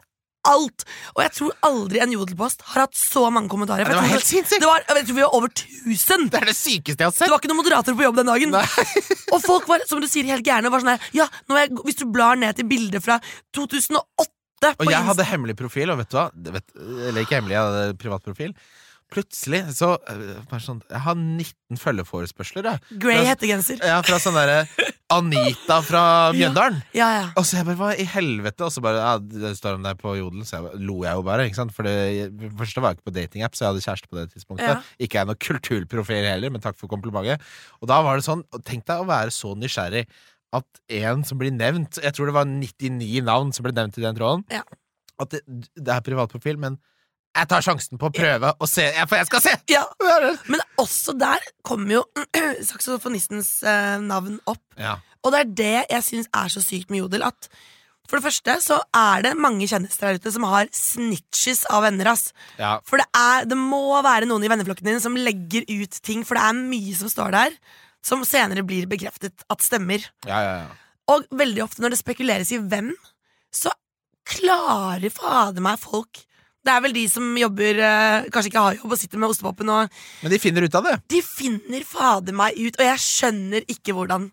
alt. Og jeg tror aldri en jodelpost har hatt så mange kommentarer. Ja, det var helt sinnssykt. Det var, jeg tror vi var over 1000. Det er det sykeste jeg har sett. Det var ikke noen moderator på jobb den dagen. (laughs) og folk var som du sier, helt gærne. Var sånn her, ja, jeg, hvis du blar ned til bilder fra 2008 på Og jeg hadde hemmelig profil, og vet du hva? Vet, eller ikke hemmelig, jeg hadde privat profil. Plutselig så bare sånn, Jeg har 19 følgeforespørsler, jeg. Grey hettegenser. Ja, fra sånn derre Anita fra (laughs) Mjøndalen. Ja, ja. Og så jeg bare, hva i helvete? Og så bare, ja, det står om deg på Jodel, så jeg bare, lo jeg jo bare. ikke sant? For det første var jeg ikke på datingapp, så jeg hadde kjæreste på det tidspunktet. Ja. Ikke jeg noen kulturprofil heller, men takk for komplimentet. Og da var det sånn, tenk deg å være så nysgjerrig at en som blir nevnt Jeg tror det var 99 navn som ble nevnt i den tråden. Ja. At det, det er privatprofil, men jeg tar sjansen på å prøve å se, ja, for jeg skal se! ja. Men også der kommer jo (clears throat) saksofonistens eh, navn opp. Ja. Og det er det jeg syns er så sykt med Jodel. At for det første så er det mange kjendiser der ute som har snitches av venner. ass Ja. For det, er, det må være noen i venneflokken din som legger ut ting, for det er mye som står der, som senere blir bekreftet at stemmer. Ja, ja, ja. Og veldig ofte når det spekuleres i hvem, så klarer fader meg folk Det er vel de som jobber eh, Kanskje ikke har jobb og sitter med ostepopen og Men de finner ut av det. De finner fader meg ut, og jeg skjønner ikke hvordan.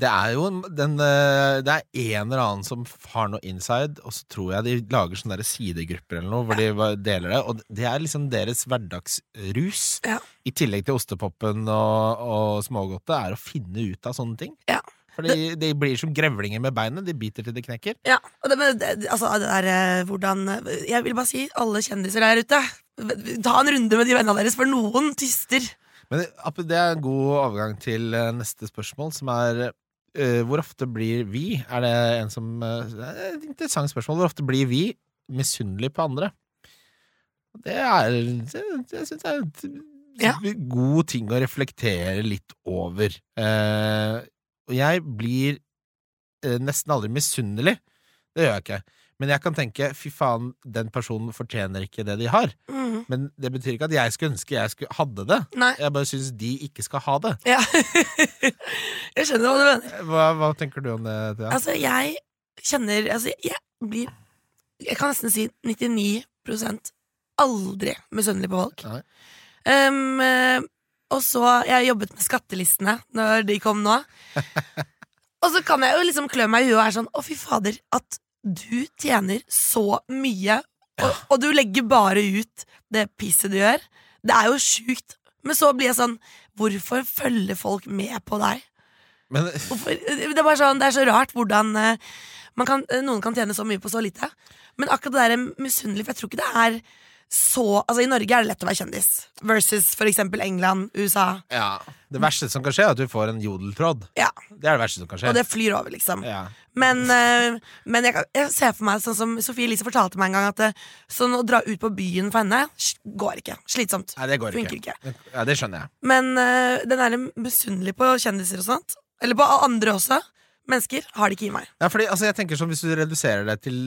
Det er jo den, eh, Det er en eller annen som har noe inside, og så tror jeg de lager sånne der sidegrupper eller noe, hvor de deler det. Og det er liksom deres hverdagsrus. Ja. I tillegg til ostepopen og, og smågodtet, er å finne ut av sånne ting. Ja. Fordi de blir som grevlinger med beinet. De biter til de knekker. Ja, og det, men altså, det der eh, hvordan Jeg vil bare si, alle kjendiser der ute, ta en runde med de vennene deres, for noen tyster. Men det er en god overgang til eh, neste spørsmål, som er uh, hvor ofte blir vi Er det en som uh, det er Et interessant spørsmål. Hvor ofte blir vi misunnelige på andre? Det er Det, det syns jeg er en Ja. god ting å reflektere litt over. Eh, og jeg blir eh, nesten aldri misunnelig. Det gjør jeg ikke. Men jeg kan tenke fy faen, den personen fortjener ikke det de har. Mm. Men det betyr ikke at jeg skulle ønske jeg skulle hadde det. Nei. Jeg bare syns de ikke skal ha det. Ja. (laughs) jeg skjønner hva du mener. Hva, hva tenker du om det? Thea? Altså, jeg kjenner Altså, jeg blir Jeg kan nesten si 99 aldri misunnelig på folk. Um, eh, og så Jeg jobbet med skattelistene når de kom nå. (laughs) og så kan jeg jo liksom klø meg i huet og være sånn Å, fy fader, at du tjener så mye, og, og du legger bare ut det pisset du gjør. Det er jo sjukt. Men så blir jeg sånn Hvorfor følger folk med på deg? Men (laughs) Hvorfor? Det er bare sånn, det er så rart hvordan eh, man kan, eh, noen kan tjene så mye på så lite. Men akkurat det der er misunnelig, for jeg tror ikke det er så Altså I Norge er det lett å være kjendis, versus for eksempel England, USA. ja, det verste som kan skje, er at du får en jodeltråd. Ja, Det er det verste som kan skje. Og det flyr over, liksom. ja. Men, eh, men jeg, jeg ser for meg, sånn som Sofie Elise fortalte meg en gang, at det, sånn å dra ut på byen for henne går ikke. Slitsomt. Nei, det går Funker ikke. ikke. Ja, det skjønner jeg. Men eh, den er misunnelig på kjendiser og sånt. Eller på andre også. Mennesker har det ikke i meg. Ja, fordi, altså, jeg tenker sånn, Hvis du reduserer det til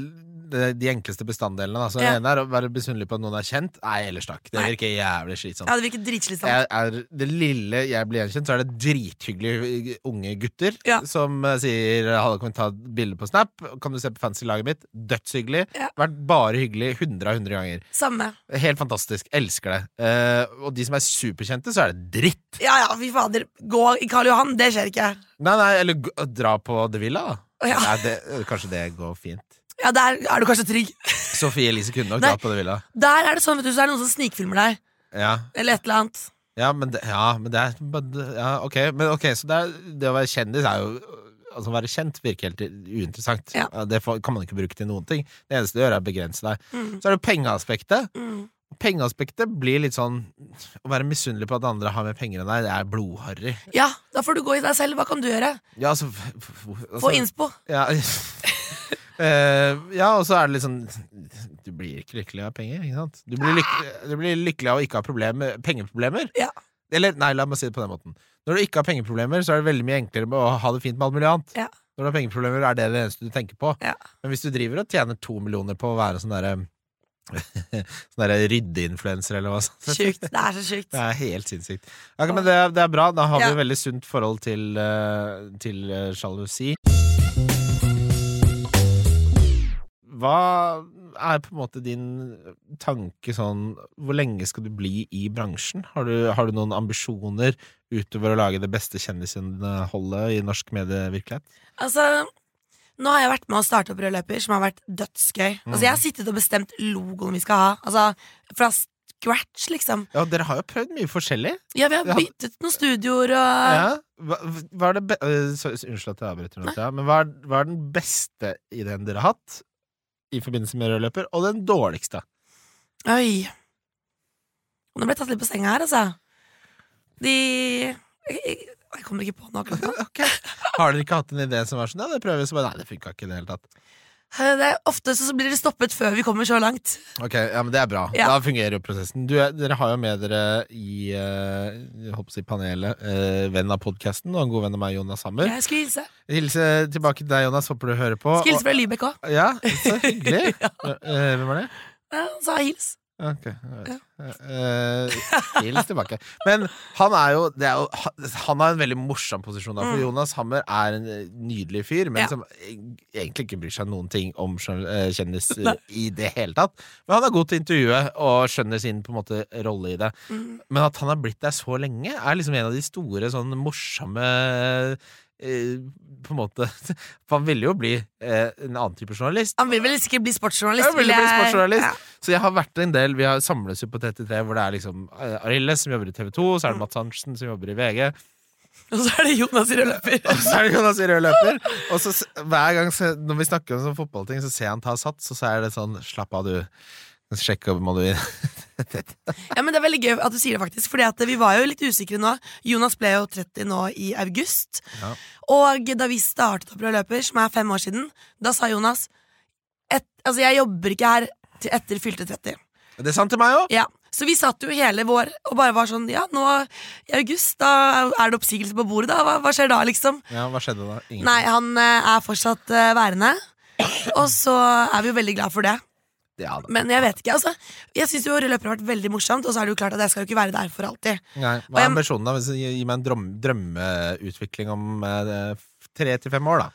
de, enkleste bestanddelene Altså, Ja. Ene er å være misunnelig på at noen er kjent. Nei, ellers takk. Det virker jævlig slitsomt. Ja, det virker dritslitsomt. det lille jeg blir gjenkjent, så er det drithyggelige unge gutter Ja. som uh, sier 'Halla, kan vi ta et bilde på Snap?' 'Kan du se på fancy-laget mitt?' Dødshyggelig. Ja. Vært bare hyggelig 100 av 100 ganger. Samme. Helt fantastisk. Elsker det. Uh, og de som er superkjente, så er det dritt. Ja, ja, fy fader. Gå i Karl Johan, det skjer ikke. Nei, nei, eller dra på The Villa, da. Ja. Nei, det, kanskje det går fint. Ja, der er du kanskje trygg. Sofie Elise kunne nok Nei. dratt på det Villa. Der er det sånn, vet du, så er det noen som snikfilmer deg. Ja, Eller et eller annet. ja, men, det, ja, men det er men- ja, ok, men ok, så det, er, det å være kjendis er jo Altså Å være kjent virker helt uinteressant. Ja. Det kan man ikke bruke til noen ting. Det eneste du gjør, er å begrense deg. Mm. Så er det pengeaspektet. Mm. Pengeaspektet blir litt sånn Å være misunnelig på at andre har mer penger enn deg, det er blodharry. Ja, da får du gå i deg selv. Hva kan du gjøre? Ja, altså, altså Få innspo. Ja, (laughs) ja, og så er det litt sånn Du blir ikke lykkelig av penger, ikke sant? Du blir, lyk, du blir lykkelig av å ikke ha problemer, pengeproblemer. Ja. Eller, nei, la meg si det på den måten. Når du ikke har pengeproblemer, så er det veldig mye enklere med å ha det fint med alt mulig annet. Ja. Når du har pengeproblemer, er det det eneste du tenker på. Ja. Men hvis du driver og tjener to millioner på å være sånn derre (laughs) Sånn ryddeinfluenser, eller hva sånt. Sjukt. Det er så sjukt. Det er helt sinnssykt. Ja, men det, det er bra. Da har vi Ja. et veldig sunt forhold til, uh, til eh, sjalusi. Hva er på en måte din tanke sånn Hvor lenge skal du bli i bransjen? Har du, har du noen ambisjoner utover å lage det beste kjendisinnholdet i norsk medievirkelighet? Altså, nå har jeg vært med å starte opp Rød løper, som har vært dødsgøy. Altså, jeg har sittet og bestemt logoen vi skal ha. Altså, fra scratch, liksom. Ja, dere har jo prøvd mye forskjellig. Ja, vi har byttet noen studioer og Ja. Hva, hva er det be så, Unnskyld at jeg avbryter noe, men hva er, hva er den beste ideen dere har hatt i forbindelse med rød løper, og den dårligste? Oi. Nå ble jeg tatt litt på senga her, altså. De Jeg, kommer ikke på noe akkurat nå. (laughs) Okay. Har dere ikke hatt en idé som var sånn Ja, det så bare Nei, det funka ikke i det hele tatt. Eh, Det er, ofte så blir det stoppet før vi kommer så langt. Ok, ja, men det er bra. Ja. Da fungerer jo prosessen. Du, er- dere har jo med dere i eh, jeg håper si panelet eh, venn av podkasten og en god venn av meg, Jonas Hammer. Jeg skulle hilse. Hilse tilbake til deg, Jonas. Håper du hører på. Skal hilse fra Lybekk òg. Ja, så hyggelig. (laughs) Eh, Hvem var det? Sa hils. Ok. Eh, Hils tilbake. Men han er jo, det er jo Han har en veldig morsom posisjon, da, for Mm. Jonas Hammer er en eh, nydelig fyr, men Ja. som egentlig ikke bryr seg noen ting om kjendis (laughs) Nei. i det hele tatt. Men han er god til å intervjue og skjønner sin på en måte rolle i det. Mm. Men at han har blitt der så lenge, er liksom en av de store sånn morsomme På en måte (laughs) For han ville jo bli eh, en annen type journalist. Han vil vel sikkert bli sportsjournalist. Jeg vil bli sportsjournalist. Ja. Så jeg har vært en del Vi har samles jo på 33, hvor det er liksom Arille som jobber i TV 2, så er det Mats Hansen som jobber i VG, Og så er det Jonas i rød løper. (laughs) og så er det Jonas i rød løper. Og så hver gang når vi snakker om sånn fotballting, så ser jeg han ta sats, og så er det sånn Slapp av, du. Sjekk opp, må du vil Ja, men Det er veldig gøy at du sier det, faktisk. Fordi at vi var jo litt usikre nå. Jonas ble jo 30 nå i august. Ja. Og da vi startet opp Rød løper, som er fem år siden, da sa Jonas et, Altså, jeg jobber ikke her til etter fylte 30. Det er sant til meg òg. Ja, Så vi satt jo hele vår og bare var sånn Ja, nå i august, da er det oppsigelse på bordet, da. Hva, hva skjer da, liksom? Ja, hva skjedde da? Ingenting. Nei, han eh, er fortsatt eh, værende. Og så er vi jo veldig glad for det. Ja. Men jeg vet ikke, altså. Jeg syns jo Rød løper har vært veldig morsomt, og så er det jo klart at jeg skal jo ikke være der for alltid. Nei, hva er jeg- ambisjonen, da? Hvis Gi gi meg en drøm, drømmeutvikling om eh, tre til fem år, da.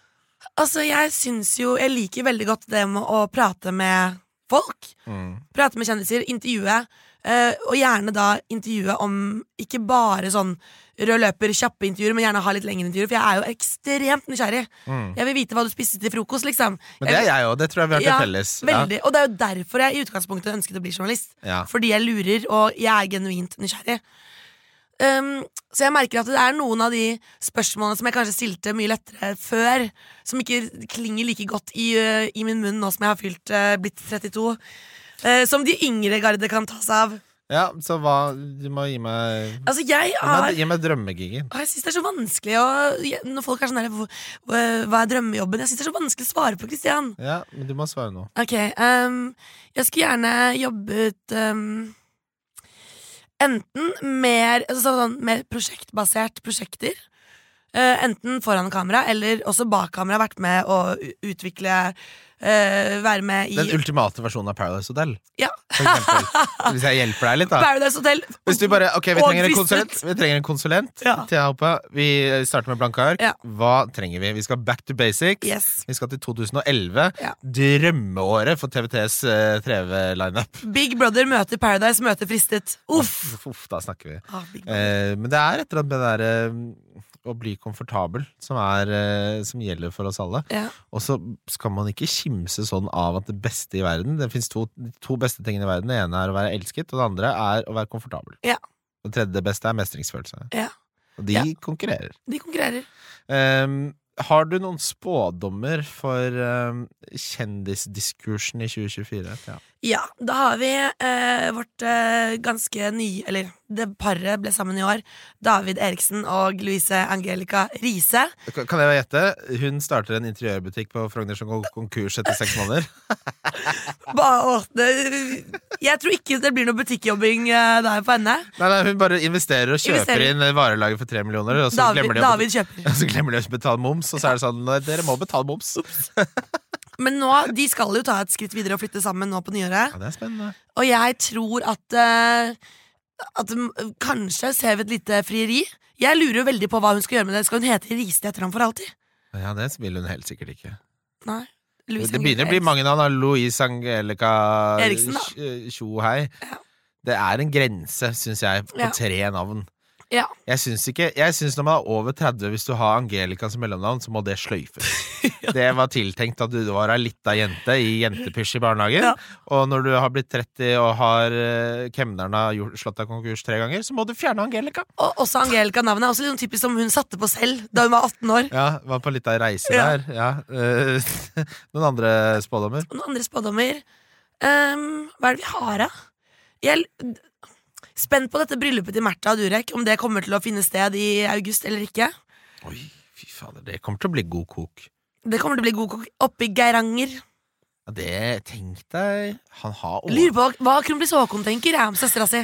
Altså, jeg syns jo Jeg liker veldig godt det med å prate med folk. Mm. Prate med kjendiser, intervjue. Eh, og gjerne da intervjue om ikke bare sånn rød løper, kjappe intervjuer, men gjerne ha litt lengre intervjuer. For jeg er jo ekstremt nysgjerrig. Mm. Jeg vil vite hva du spiste til frokost, liksom. Men det er jeg òg. Det tror jeg vi har til Ja, felles. Veldig. Og det er jo derfor jeg i utgangspunktet ønsket å bli journalist. Ja. Fordi jeg lurer, og jeg er genuint nysgjerrig. Um, så jeg merker at det er noen av de spørsmålene som jeg kanskje stilte mye lettere før, som ikke klinger like godt i, uh, i min munn nå som jeg har fylt, uh, blitt 32. uh, som de yngre garde kan ta seg av. ja, så hva Du må gi meg Altså, jeg Gi har meg, gi meg drømmegigen. Å, Jeg synes det er så vanskelig å, jeg- Når folk er sånn der "Hva- er drømmejobben? Jeg synes det er så vanskelig å svare på, Christian. Ja, men du må svare nå. Ok, ehm, jeg skulle gjerne jobbet ehm, Enten mer, altså sånn, mer prosjektbasert prosjekter. Eh, enten foran kamera eller også bak kamera. Vært med å u- utvikle eh, Være med i Den ultimate versjonen av Paradise Hotel. ja. For eksempel. Hvis jeg hjelper deg litt, da. Paradise Hotel. Hvis du bare, ok, Vi Og trenger en konsulent. Vi trenger en konsulent Ja. til Haupa. Vi starter med blanke ark. Ja. Hva trenger vi? Vi skal back to basics. Yes. Vi skal til 2011. Ja. Drømmeåret for TVTs uh, TV-lineup. Big Brother møter Paradise møter Fristet. Uff! Uff, uff, da snakker vi. Ah, Big Brother. Eh, men det er et eller annet med det derre å bli komfortabel som, er, eh, som gjelder for oss alle. Ja. Og så skal man ikke kimse sånn av at det beste i verden Det fins to, to beste tingene i verden. Det ene er å være elsket, og det andre er å være komfortabel. Ja. Det tredje beste er mestringsfølelse. Ja. Og de konkurrerer. De konkurrerer. Um, har du noen spådommer for um, kjendisdiskursen i 2024? Ja. Ja, da har vi eh, vårt eh, ganske nye Eller det paret ble sammen i år. David Eriksen og Louise Angelica Riise. Kan kan jeg gjette? Hun starter en interiørbutikk på Frogner som går konkurs etter seks måneder. (laughs) Ba, å, det, jeg tror ikke det blir noe butikkjobbing eh, der på henne. Nei, nei, Hun bare investerer og kjøper Investerer. inn varelager for tre millioner, og så David, glemmer de å David kjøper. (laughs) Så glemmer de å betale moms, og så er det sånn Dere må betale moms. Men nå, de skal jo ta et skritt videre og flytte sammen nå på nyåret. Ja, det er spennende. Og jeg tror at uh, At mm, kanskje ser vi et lite frieri. Jeg lurer jo veldig på hva hun skal gjøre med det. Skal hun hete Riste etter ham for alltid? Ja, det vil hun helt sikkert ikke. Nei. Louise Det begynner å bli mange navn. da. Louise Angelica Eriksen, da. Tj- Ja. Det er en grense, syns jeg, på Ja. tre navn. Ja. Jeg syns ikke Jeg synes når man er over 30, hvis du har Angelica som mellomnavn, så må det sløyfes. (laughs) Det var tiltenkt at du var ei lita jente i jentepysj i barnehagen. Ja. Og når du har blitt 30 og har uh, kemneren har slått deg konkurs tre ganger, så må du fjerne Angelica. Og også Angelica-navnet er også litt sånn typisk som hun satte på selv da hun var 18 år. Ja, var på litt av ei reise Ja. der. Ja. Uh, (laughs) noen andre spådommer? Noen andre spådommer. Um, hva er det vi har, da? Jeg spent på dette bryllupet til Märtha og Durek, om det kommer til å finne sted i august eller ikke. Oi, fy fader, det kommer til å bli god kok. Det kommer til å bli god kok oppe i Geiranger. Ja, det Tenk deg Han har Lurer på hva kronprins Haakon tenker jeg om søstera si.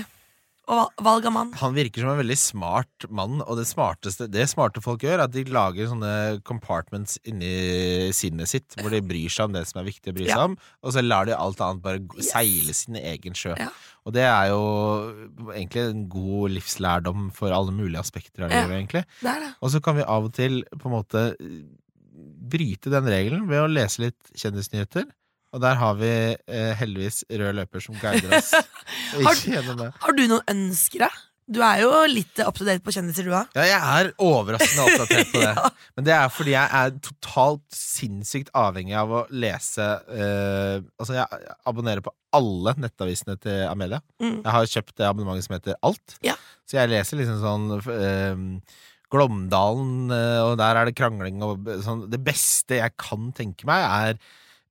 Og valg av mann. Han virker som en veldig smart mann, og det smarteste Det smarte folk gjør, er at de lager sånne compartments inni sinnet sitt, hvor de bryr seg om det som er viktig å bry seg Ja. om, og så lar de alt annet bare Yes. seile sin egen sjø. Ja. Og det er jo egentlig en god livslærdom for alle mulige aspekter av Ja. livet, egentlig. Det det. Og så kan vi av og til på en måte bryte den regelen ved å lese litt kjendisnyheter. Og der har vi eh, heldigvis rød løper som guider oss. (laughs) Har-. Har du noen ønsker, da? Du er jo litt up to date på kjendiser, du òg. Ja, jeg er overraskende oppdatert på (laughs) det. Men det er fordi jeg er totalt sinnssykt avhengig av å lese uh, Altså, jeg abonnerer på alle nettavisene til Amelia. Mm. Jeg har kjøpt det abonnementet som heter Alt. Ja. Så jeg leser liksom sånn uh, Glåmdalen, uh, og der er det krangling og sånn. Det beste jeg kan tenke meg, er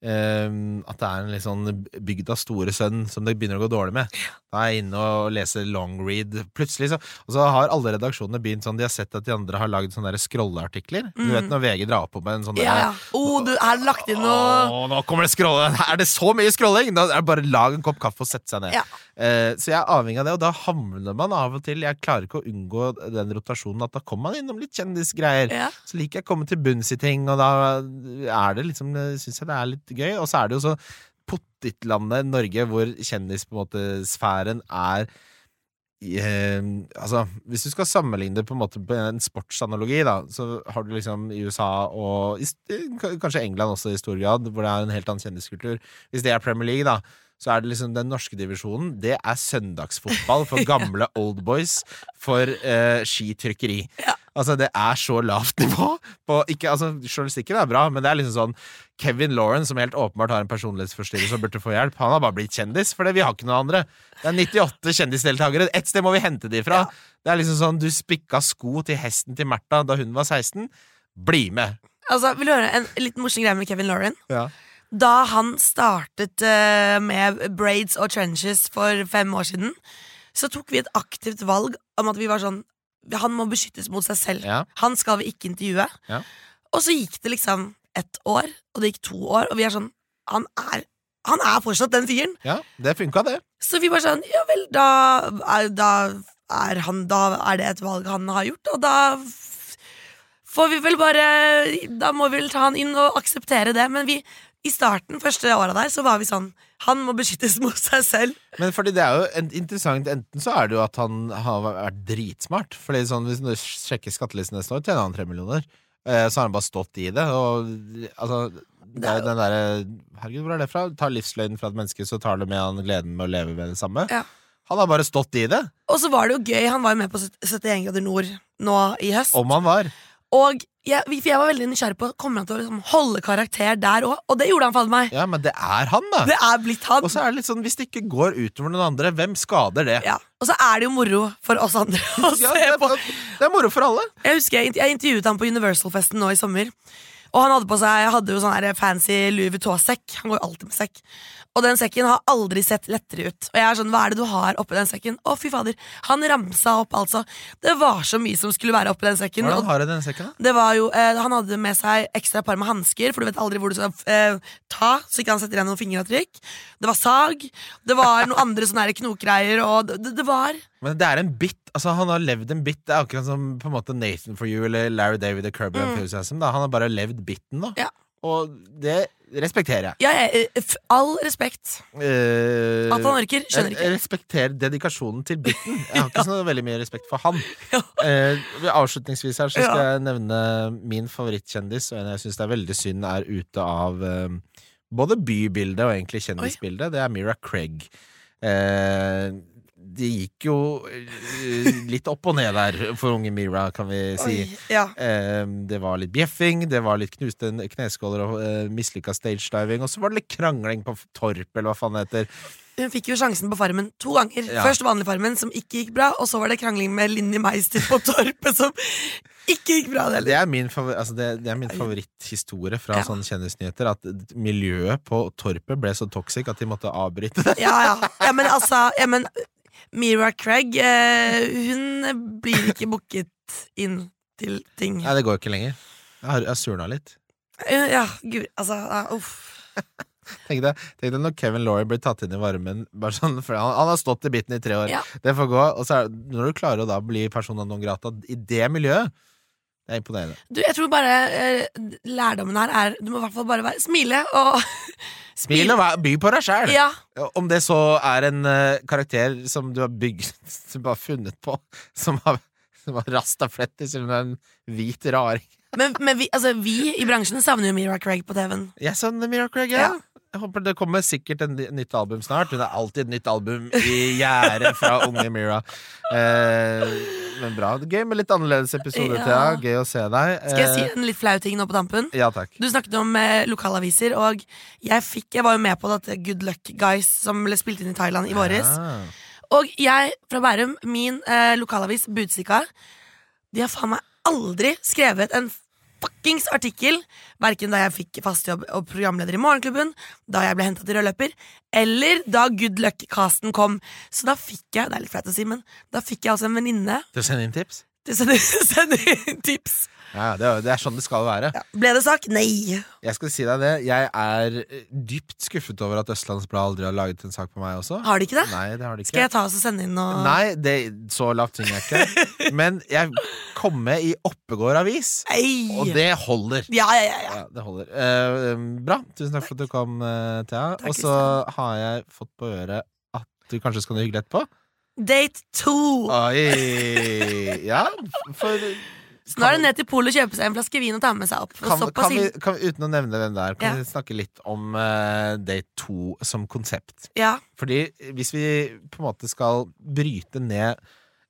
at det er en litt sånn bygda store sønn som det begynner å gå dårlig med. Da er jeg inne og leser longread. Plutselig så Og så har alle redaksjonene begynt sånn De har sett at de andre har lagd sånne der scrolleartikler. Du vet når VG drar på med en sånn Mm. Ja, der, ja. Oh, du har lagt inn noe Åh, nå kommer det scrolle! Er det så mye scrolling?! Da er det bare lag en kopp kaffe og sette seg ned. Ja. Eh, så jeg er avhengig av det, og da havner man av og til Jeg klarer ikke å unngå den rotasjonen at da kommer man innom litt kjendisgreier. ja. Så liker jeg å komme til bunns i ting, og da er det liksom Syns jeg det er litt gøy. Og så er det jo så pottitlandet Norge hvor kjendissfæren er eh, altså, Hvis du skal sammenligne det på en måte på en sportsanalogi, da, så har du liksom i USA og i, kanskje England også i stor grad, hvor det er en helt annen kjendiskultur. Hvis det er Premier League, da, så er det liksom den norske divisjonen Det er søndagsfotball for (laughs) gamle oldboys for eh, skitrykkeri. Altså, det er så lavt (laughs) nivå. På, ikke, altså, journalistikken er bra, men det er liksom sånn Kevin Lauren, som helt åpenbart har en personlighetsforstyrrelse og burde få hjelp, han har bare blitt kjendis, for vi har ikke noen andre. Det er 98 kjendisdeltakere. Et sted må vi hente de fra. Det er liksom sånn, du spikka sko til hesten til Märtha da hun var 16. Bli med! Altså, Vil du høre en litt morsom greie med Kevin Lauren? Ja. Da han startet uh, med braids og trenches for fem år siden, så tok vi et aktivt valg om at vi var sånn Han må beskyttes mot seg selv. Ja. Han skal vi ikke intervjue. Ja. Og så gikk det liksom ett år, og det gikk to år, og vi er sånn Han er, han er fortsatt den fyren. ja, det funka, det. Så vi bare sånn Ja vel, da er, da er han Da er det et valg han har gjort, og da får vi vel bare Da må vi vel ta han inn og akseptere det. Men vi, i starten, første åra der, så var vi sånn Han må beskyttes mot seg selv. Men fordi det er jo interessant Enten så er det jo at han har vært dritsmart. Fordi sånn, Hvis du sjekker skattelisten neste år, tjener han tre millioner. Eh, så har han bare stått i det. Og altså det er jo den derre Herregud, hvor er det fra? Tar livsløgnen fra et menneske, så tar det med han gleden med å leve med det samme. Ja. Han har bare stått i det. Og så var det jo gøy. Han var jo med på 71 grader nord nå i høst. Om han var. Og jeg, for jeg var veldig nysgjerrig på Kommer han til å liksom holde karakter der òg. Og det gjorde han fader meg. Ja, men det er han, da. Det er blitt han. Og så er det litt sånn, hvis det ikke går utover noen andre, hvem skader det? Ja. Og så er det jo moro for oss andre (laughs) å Ja, se det, på. det er moro for alle. Jeg husker jeg, jeg intervjuet han på Universal-festen nå i sommer. Og han hadde på seg Jeg hadde jo sånn fancy Louis Vuitton-sekk. Han går jo alltid med sekk. Og den sekken har aldri sett lettere ut. Og jeg er sånn, hva er det du har oppi den sekken? Å, fy fader. Han ramsa opp, altså. Det var så mye som skulle være oppi den sekken. Hvordan har du den sekken, da? det var jo, eh, han hadde med seg ekstra par med hansker, for du vet aldri hvor du skal eh, ta, så ikke han setter igjen noen fingeravtrykk. Det var sag. Det var noen andre sånne her knokgreier, og det, det, var Men det er en bit. Altså Han har levd en bit. Det er akkurat som på en måte Nathan for you eller Larry David og Kirby Enthusiasm. Da. Han har bare levd biten, da. Ja. og det respekterer jeg. Ja, jeg, eh, all respekt. Uh, At han orker, skjønner ikke. Jeg respekterer dedikasjonen til biten. Jeg har ikke (laughs) så veldig mye respekt for han. (laughs) Ja. uh, avslutningsvis her så skal Ja. jeg nevne min favorittkjendis, og en jeg syns det er veldig synd er ute av uh, både bybildet og egentlig kjendisbildet. Det er Mira Craig. Eh, det gikk jo eh, litt opp og ned der for unge Mira, kan vi si. Oi, ja. Eh, det var litt bjeffing, det var litt knuste kneskåler og uh, mislykka stagediving, og så var det litt krangling på Torp, eller hva faen det heter. Hun fikk jo sjansen på Farmen to ganger. Ja. Først vanlig Farmen, som ikke gikk bra, og så var det krangling med Linni Meister på Torpet, som ikke gikk bra. Det Det er min, favor altså det, det er min favoritthistorie fra Ja. sånne kjendisnyheter. At miljøet på Torpet ble så toxic at de måtte avbryte det. Ja, ja. ja, men altså ja, men, Mira Craig, eh, hun blir ikke booket inn til ting. Nei, det går ikke lenger. Jeg har, jeg surna litt. Ja, gud, altså uh, Uff. (laughs) Tenk deg, tenk deg når Kevin Laurie blir tatt inn i varmen. Sånn, han, han har stått i biten i tre år. Ja. Det får gå. Og så er, når du klarer å da bli persona non grata i det miljøet, det er imponerende. Du, jeg tror bare eh, lærdommen her er Du må i hvert fall bare være, smile og (laughs) Smil og vær- by på deg sjæl! Ja. Om det så er en eh, karakter som du har bygd (laughs) Som du har funnet på, som har, som har rastaflettis, eller om det er en hvit raring. Men, men vi, altså, vi i bransjen savner jo Mira Craig på TV-en. Jeg savner Mira Craig, ja. Ja. Jeg håper det kommer sikkert en nytt album snart. Hun er alltid et nytt album i gjære fra unge Mira. Eh, men bra. Gøy med litt annerledes episode, Ja. Thea. Gøy å se deg. Skal jeg si Eh, en litt flau ting nå på tampen? Ja takk. Du snakket om eh, lokalaviser, og jeg, fikk, jeg var jo med på dette Good Luck Guys som ble spilt inn i Thailand i våres. Ja. Og jeg fra Bærum, min eh, lokalavis Budstikka, de har faen meg aldri skrevet en fuckings artikkel, verken da jeg fikk fast jobb og programleder i Morgenklubben, da jeg ble henta til rød løper, eller da Good Luck-casten kom. Så da fikk jeg, det er litt flaut å si, men da fikk jeg altså en venninne Til å sende inn tips? Til sender, sende, (laughs) sende inn tips. Ja, det er, det er sånn det skal være. Ja. Ble det sak? Nei. Jeg skal si deg det. Jeg er eh, dypt skuffet over at Østlandsblad aldri har laget en sak på meg også. Har de ikke det? Nei, det har de ikke. Skal jeg ta oss og sende inn noe Nei, det, så lavt synger jeg ikke. (laughs) Men jeg kom med i Oppegård avis, Ei. og det holder. Ja, ja, ja, ja. Ja, det holder. Eh, bra. Tusen takk for at du kom, uh, Thea. Og så har jeg fått på øret at du kanskje skal noe hyggelig etterpå. Date to. Oi! Ja, for Så nå er det ned til polet å kjøpe seg en flaske vin og ta med seg opp. Kan, kan vi, kan, vi- Uten å nevne hvem det er, kan Ja. vi snakke litt om uh, Date 2 som konsept? Ja. Fordi hvis vi på en måte skal bryte ned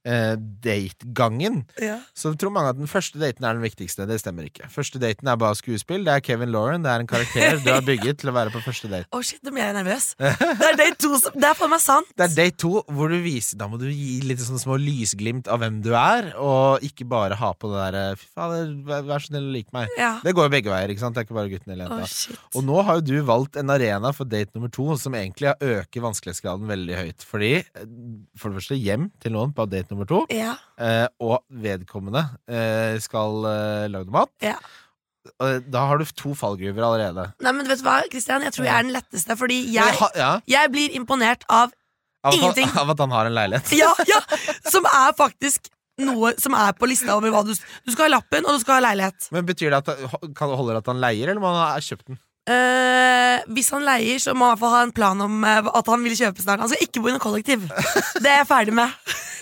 eh, dategangen, ja. så tror mange at den første daten er den viktigste. Det stemmer ikke. Første daten er bare skuespill. Det er Kevin Lauren. Det er en karakter du har bygget til å være på første date. Å shit, nå blir jeg nervøs. Det er date to som Det er for meg sant. Det er date to hvor du viser Da må du gi litt sånne små lysglimt av hvem du er, og ikke bare ha på det derre Fy fader, vær så snill å like meg. Ja. Det går jo begge veier, ikke sant? Det er ikke bare gutten eller jenta. shit. Og nå har jo du valgt en arena for date nummer to som egentlig øker vanskelighetsgraden veldig høyt. Fordi, eh, for det første, hjem til noen på date nummer to, Ja. eh, og vedkommende eh, skal eh, lage noe mat. ja. Da har du to fallgruver allerede. Nei, men vet du hva, Kristian? Jeg tror jeg er den letteste, fordi jeg, ha- ja, jeg blir imponert av av, Ingenting. han, (laughs) av at han har en leilighet. Ja, ja! Som er faktisk noe som er på lista over hva du Du skal ha lappen, og du skal ha leilighet. Men Betyr det at det holder at han leier, eller må han ha kjøpt den? Eh, hvis han leier, så må han i hvert fall ha en plan om eh, at han vil kjøpe snart. Han skal ikke bo i noe kollektiv. Det er jeg ferdig med.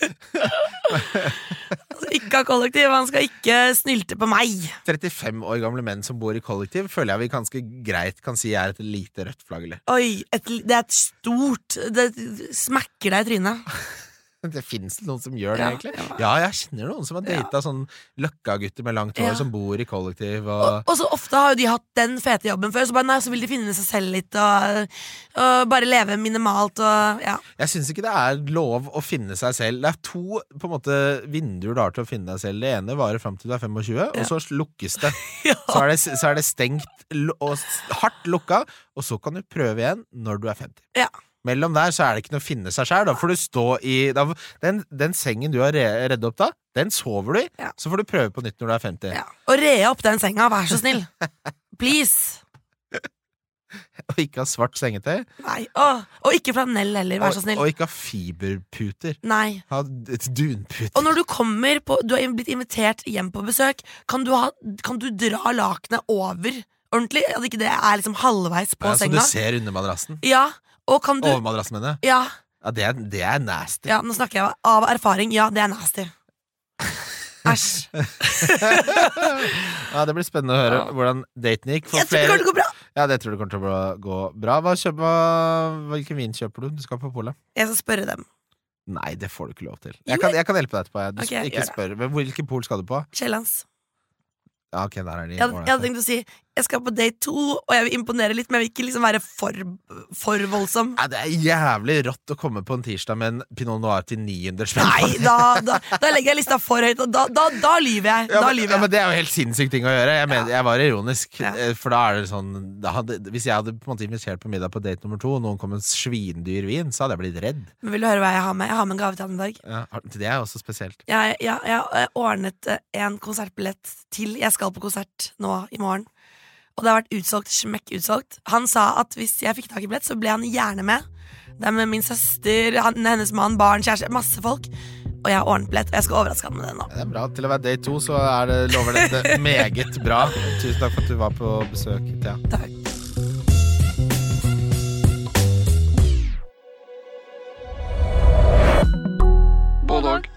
han (laughs) skal ikke ha kollektiv, han skal ikke snylte på meg. 35 år gamle menn som bor i kollektiv, føler jeg vi ganske greit kan si er et lite rødt flagg. eller? Oi, et, det er et stort Det smekker deg i trynet. (laughs) Det fins noen som gjør det, egentlig. ja. Jeg kjenner noen som har data sånn løkka-gutter med langt hår som bor i kollektiv. Og, Og, og så ofte har jo de hatt den fete jobben før, så, bare, nei, så vil de finne seg selv litt og, og bare leve minimalt og ja. jeg syns ikke det er lov å finne seg selv. Det er to på en måte vinduer du har til å finne deg selv. Det ene varer fram til du er 25, og så lukkes det. (laughs) Så er det, så er det stengt og hardt lukka, og så kan du prøve igjen når du er 50. Ja. Mellom der så er det ikke noe å finne seg sjæl. Da får du stå i da, den, den sengen du har re reddet opp da, den sover du i. Ja. Så får du prøve på nytt når du er 50. ja. Og re opp den senga, vær så snill. Please. (laughs) Og ikke ha svart sengetøy. Nei. Åh, og ikke flanell heller, vær så snill. og ikke ha fiberputer. Nei. Ha dunputer. Og når du kommer på Du har blitt invitert hjem på besøk, kan du, ha, kan du dra lakenet over ordentlig. At ikke det er liksom halvveis på Ja, så du ser under madrassen? Ja, og kan du Overmadrassen, mener jeg. Ja, Ja, det er, det er nasty. ja, nå snakker jeg av erfaring. Ja, det er nasty. Æsj. (laughs) Ja, Det blir spennende å høre Ja. hvordan daten gikk. Jeg tror det kommer til å gå bra. Ja, det tror du kommer til å gå bra. Hva kjøper, hvilken vin kjøper du? Du skal på polet? Jeg skal spørre dem. Nei, det får du ikke lov til. Jeg kan, jeg kan hjelpe deg etterpå. Du, okay, ikke spør. Hvilken pol skal du på? Kiellands. Ja, okay, der er de Jeg, jeg hadde tenkt å si jeg skal på date to, og jeg vil imponere litt, men jeg vil ikke liksom være for, for voldsom. ja, Det er jævlig rått å komme på en tirsdag med en pinot noir til 900 spenn. Nei, da, da, da legger jeg lista for høyt, og da, da, da lyver jeg. Ja, men, lyver ja, men Det er jo helt sinnssyk ting å gjøre. Jeg, mener, jeg var ironisk. Eh, For da er det sånn hadde, Hvis jeg hadde på en måte invitert på middag på date nummer to, og noen kom med en svindyr vin, så hadde jeg blitt redd. Men vil du høre hva jeg har med? Jeg har med en gave til dag. Ja, det er også spesielt. Jeg, jeg, jeg jeg ordnet eh, en konsertbillett til. Jeg skal på konsert nå i morgen og det har vært utsolgt, smekk utsolgt. Han sa at hvis jeg fikk tak i billett, så ble han gjerne med. Det er med min søster, han, hennes mann, barn, kjæreste, masse folk. Og jeg har ordnet billett, og jeg skal overraske han med det nå. Det er bra. Til å være day to, så er det, lover dette (laughs) meget bra. Tusen takk for at du var på besøk, Thea. Takk. Både og.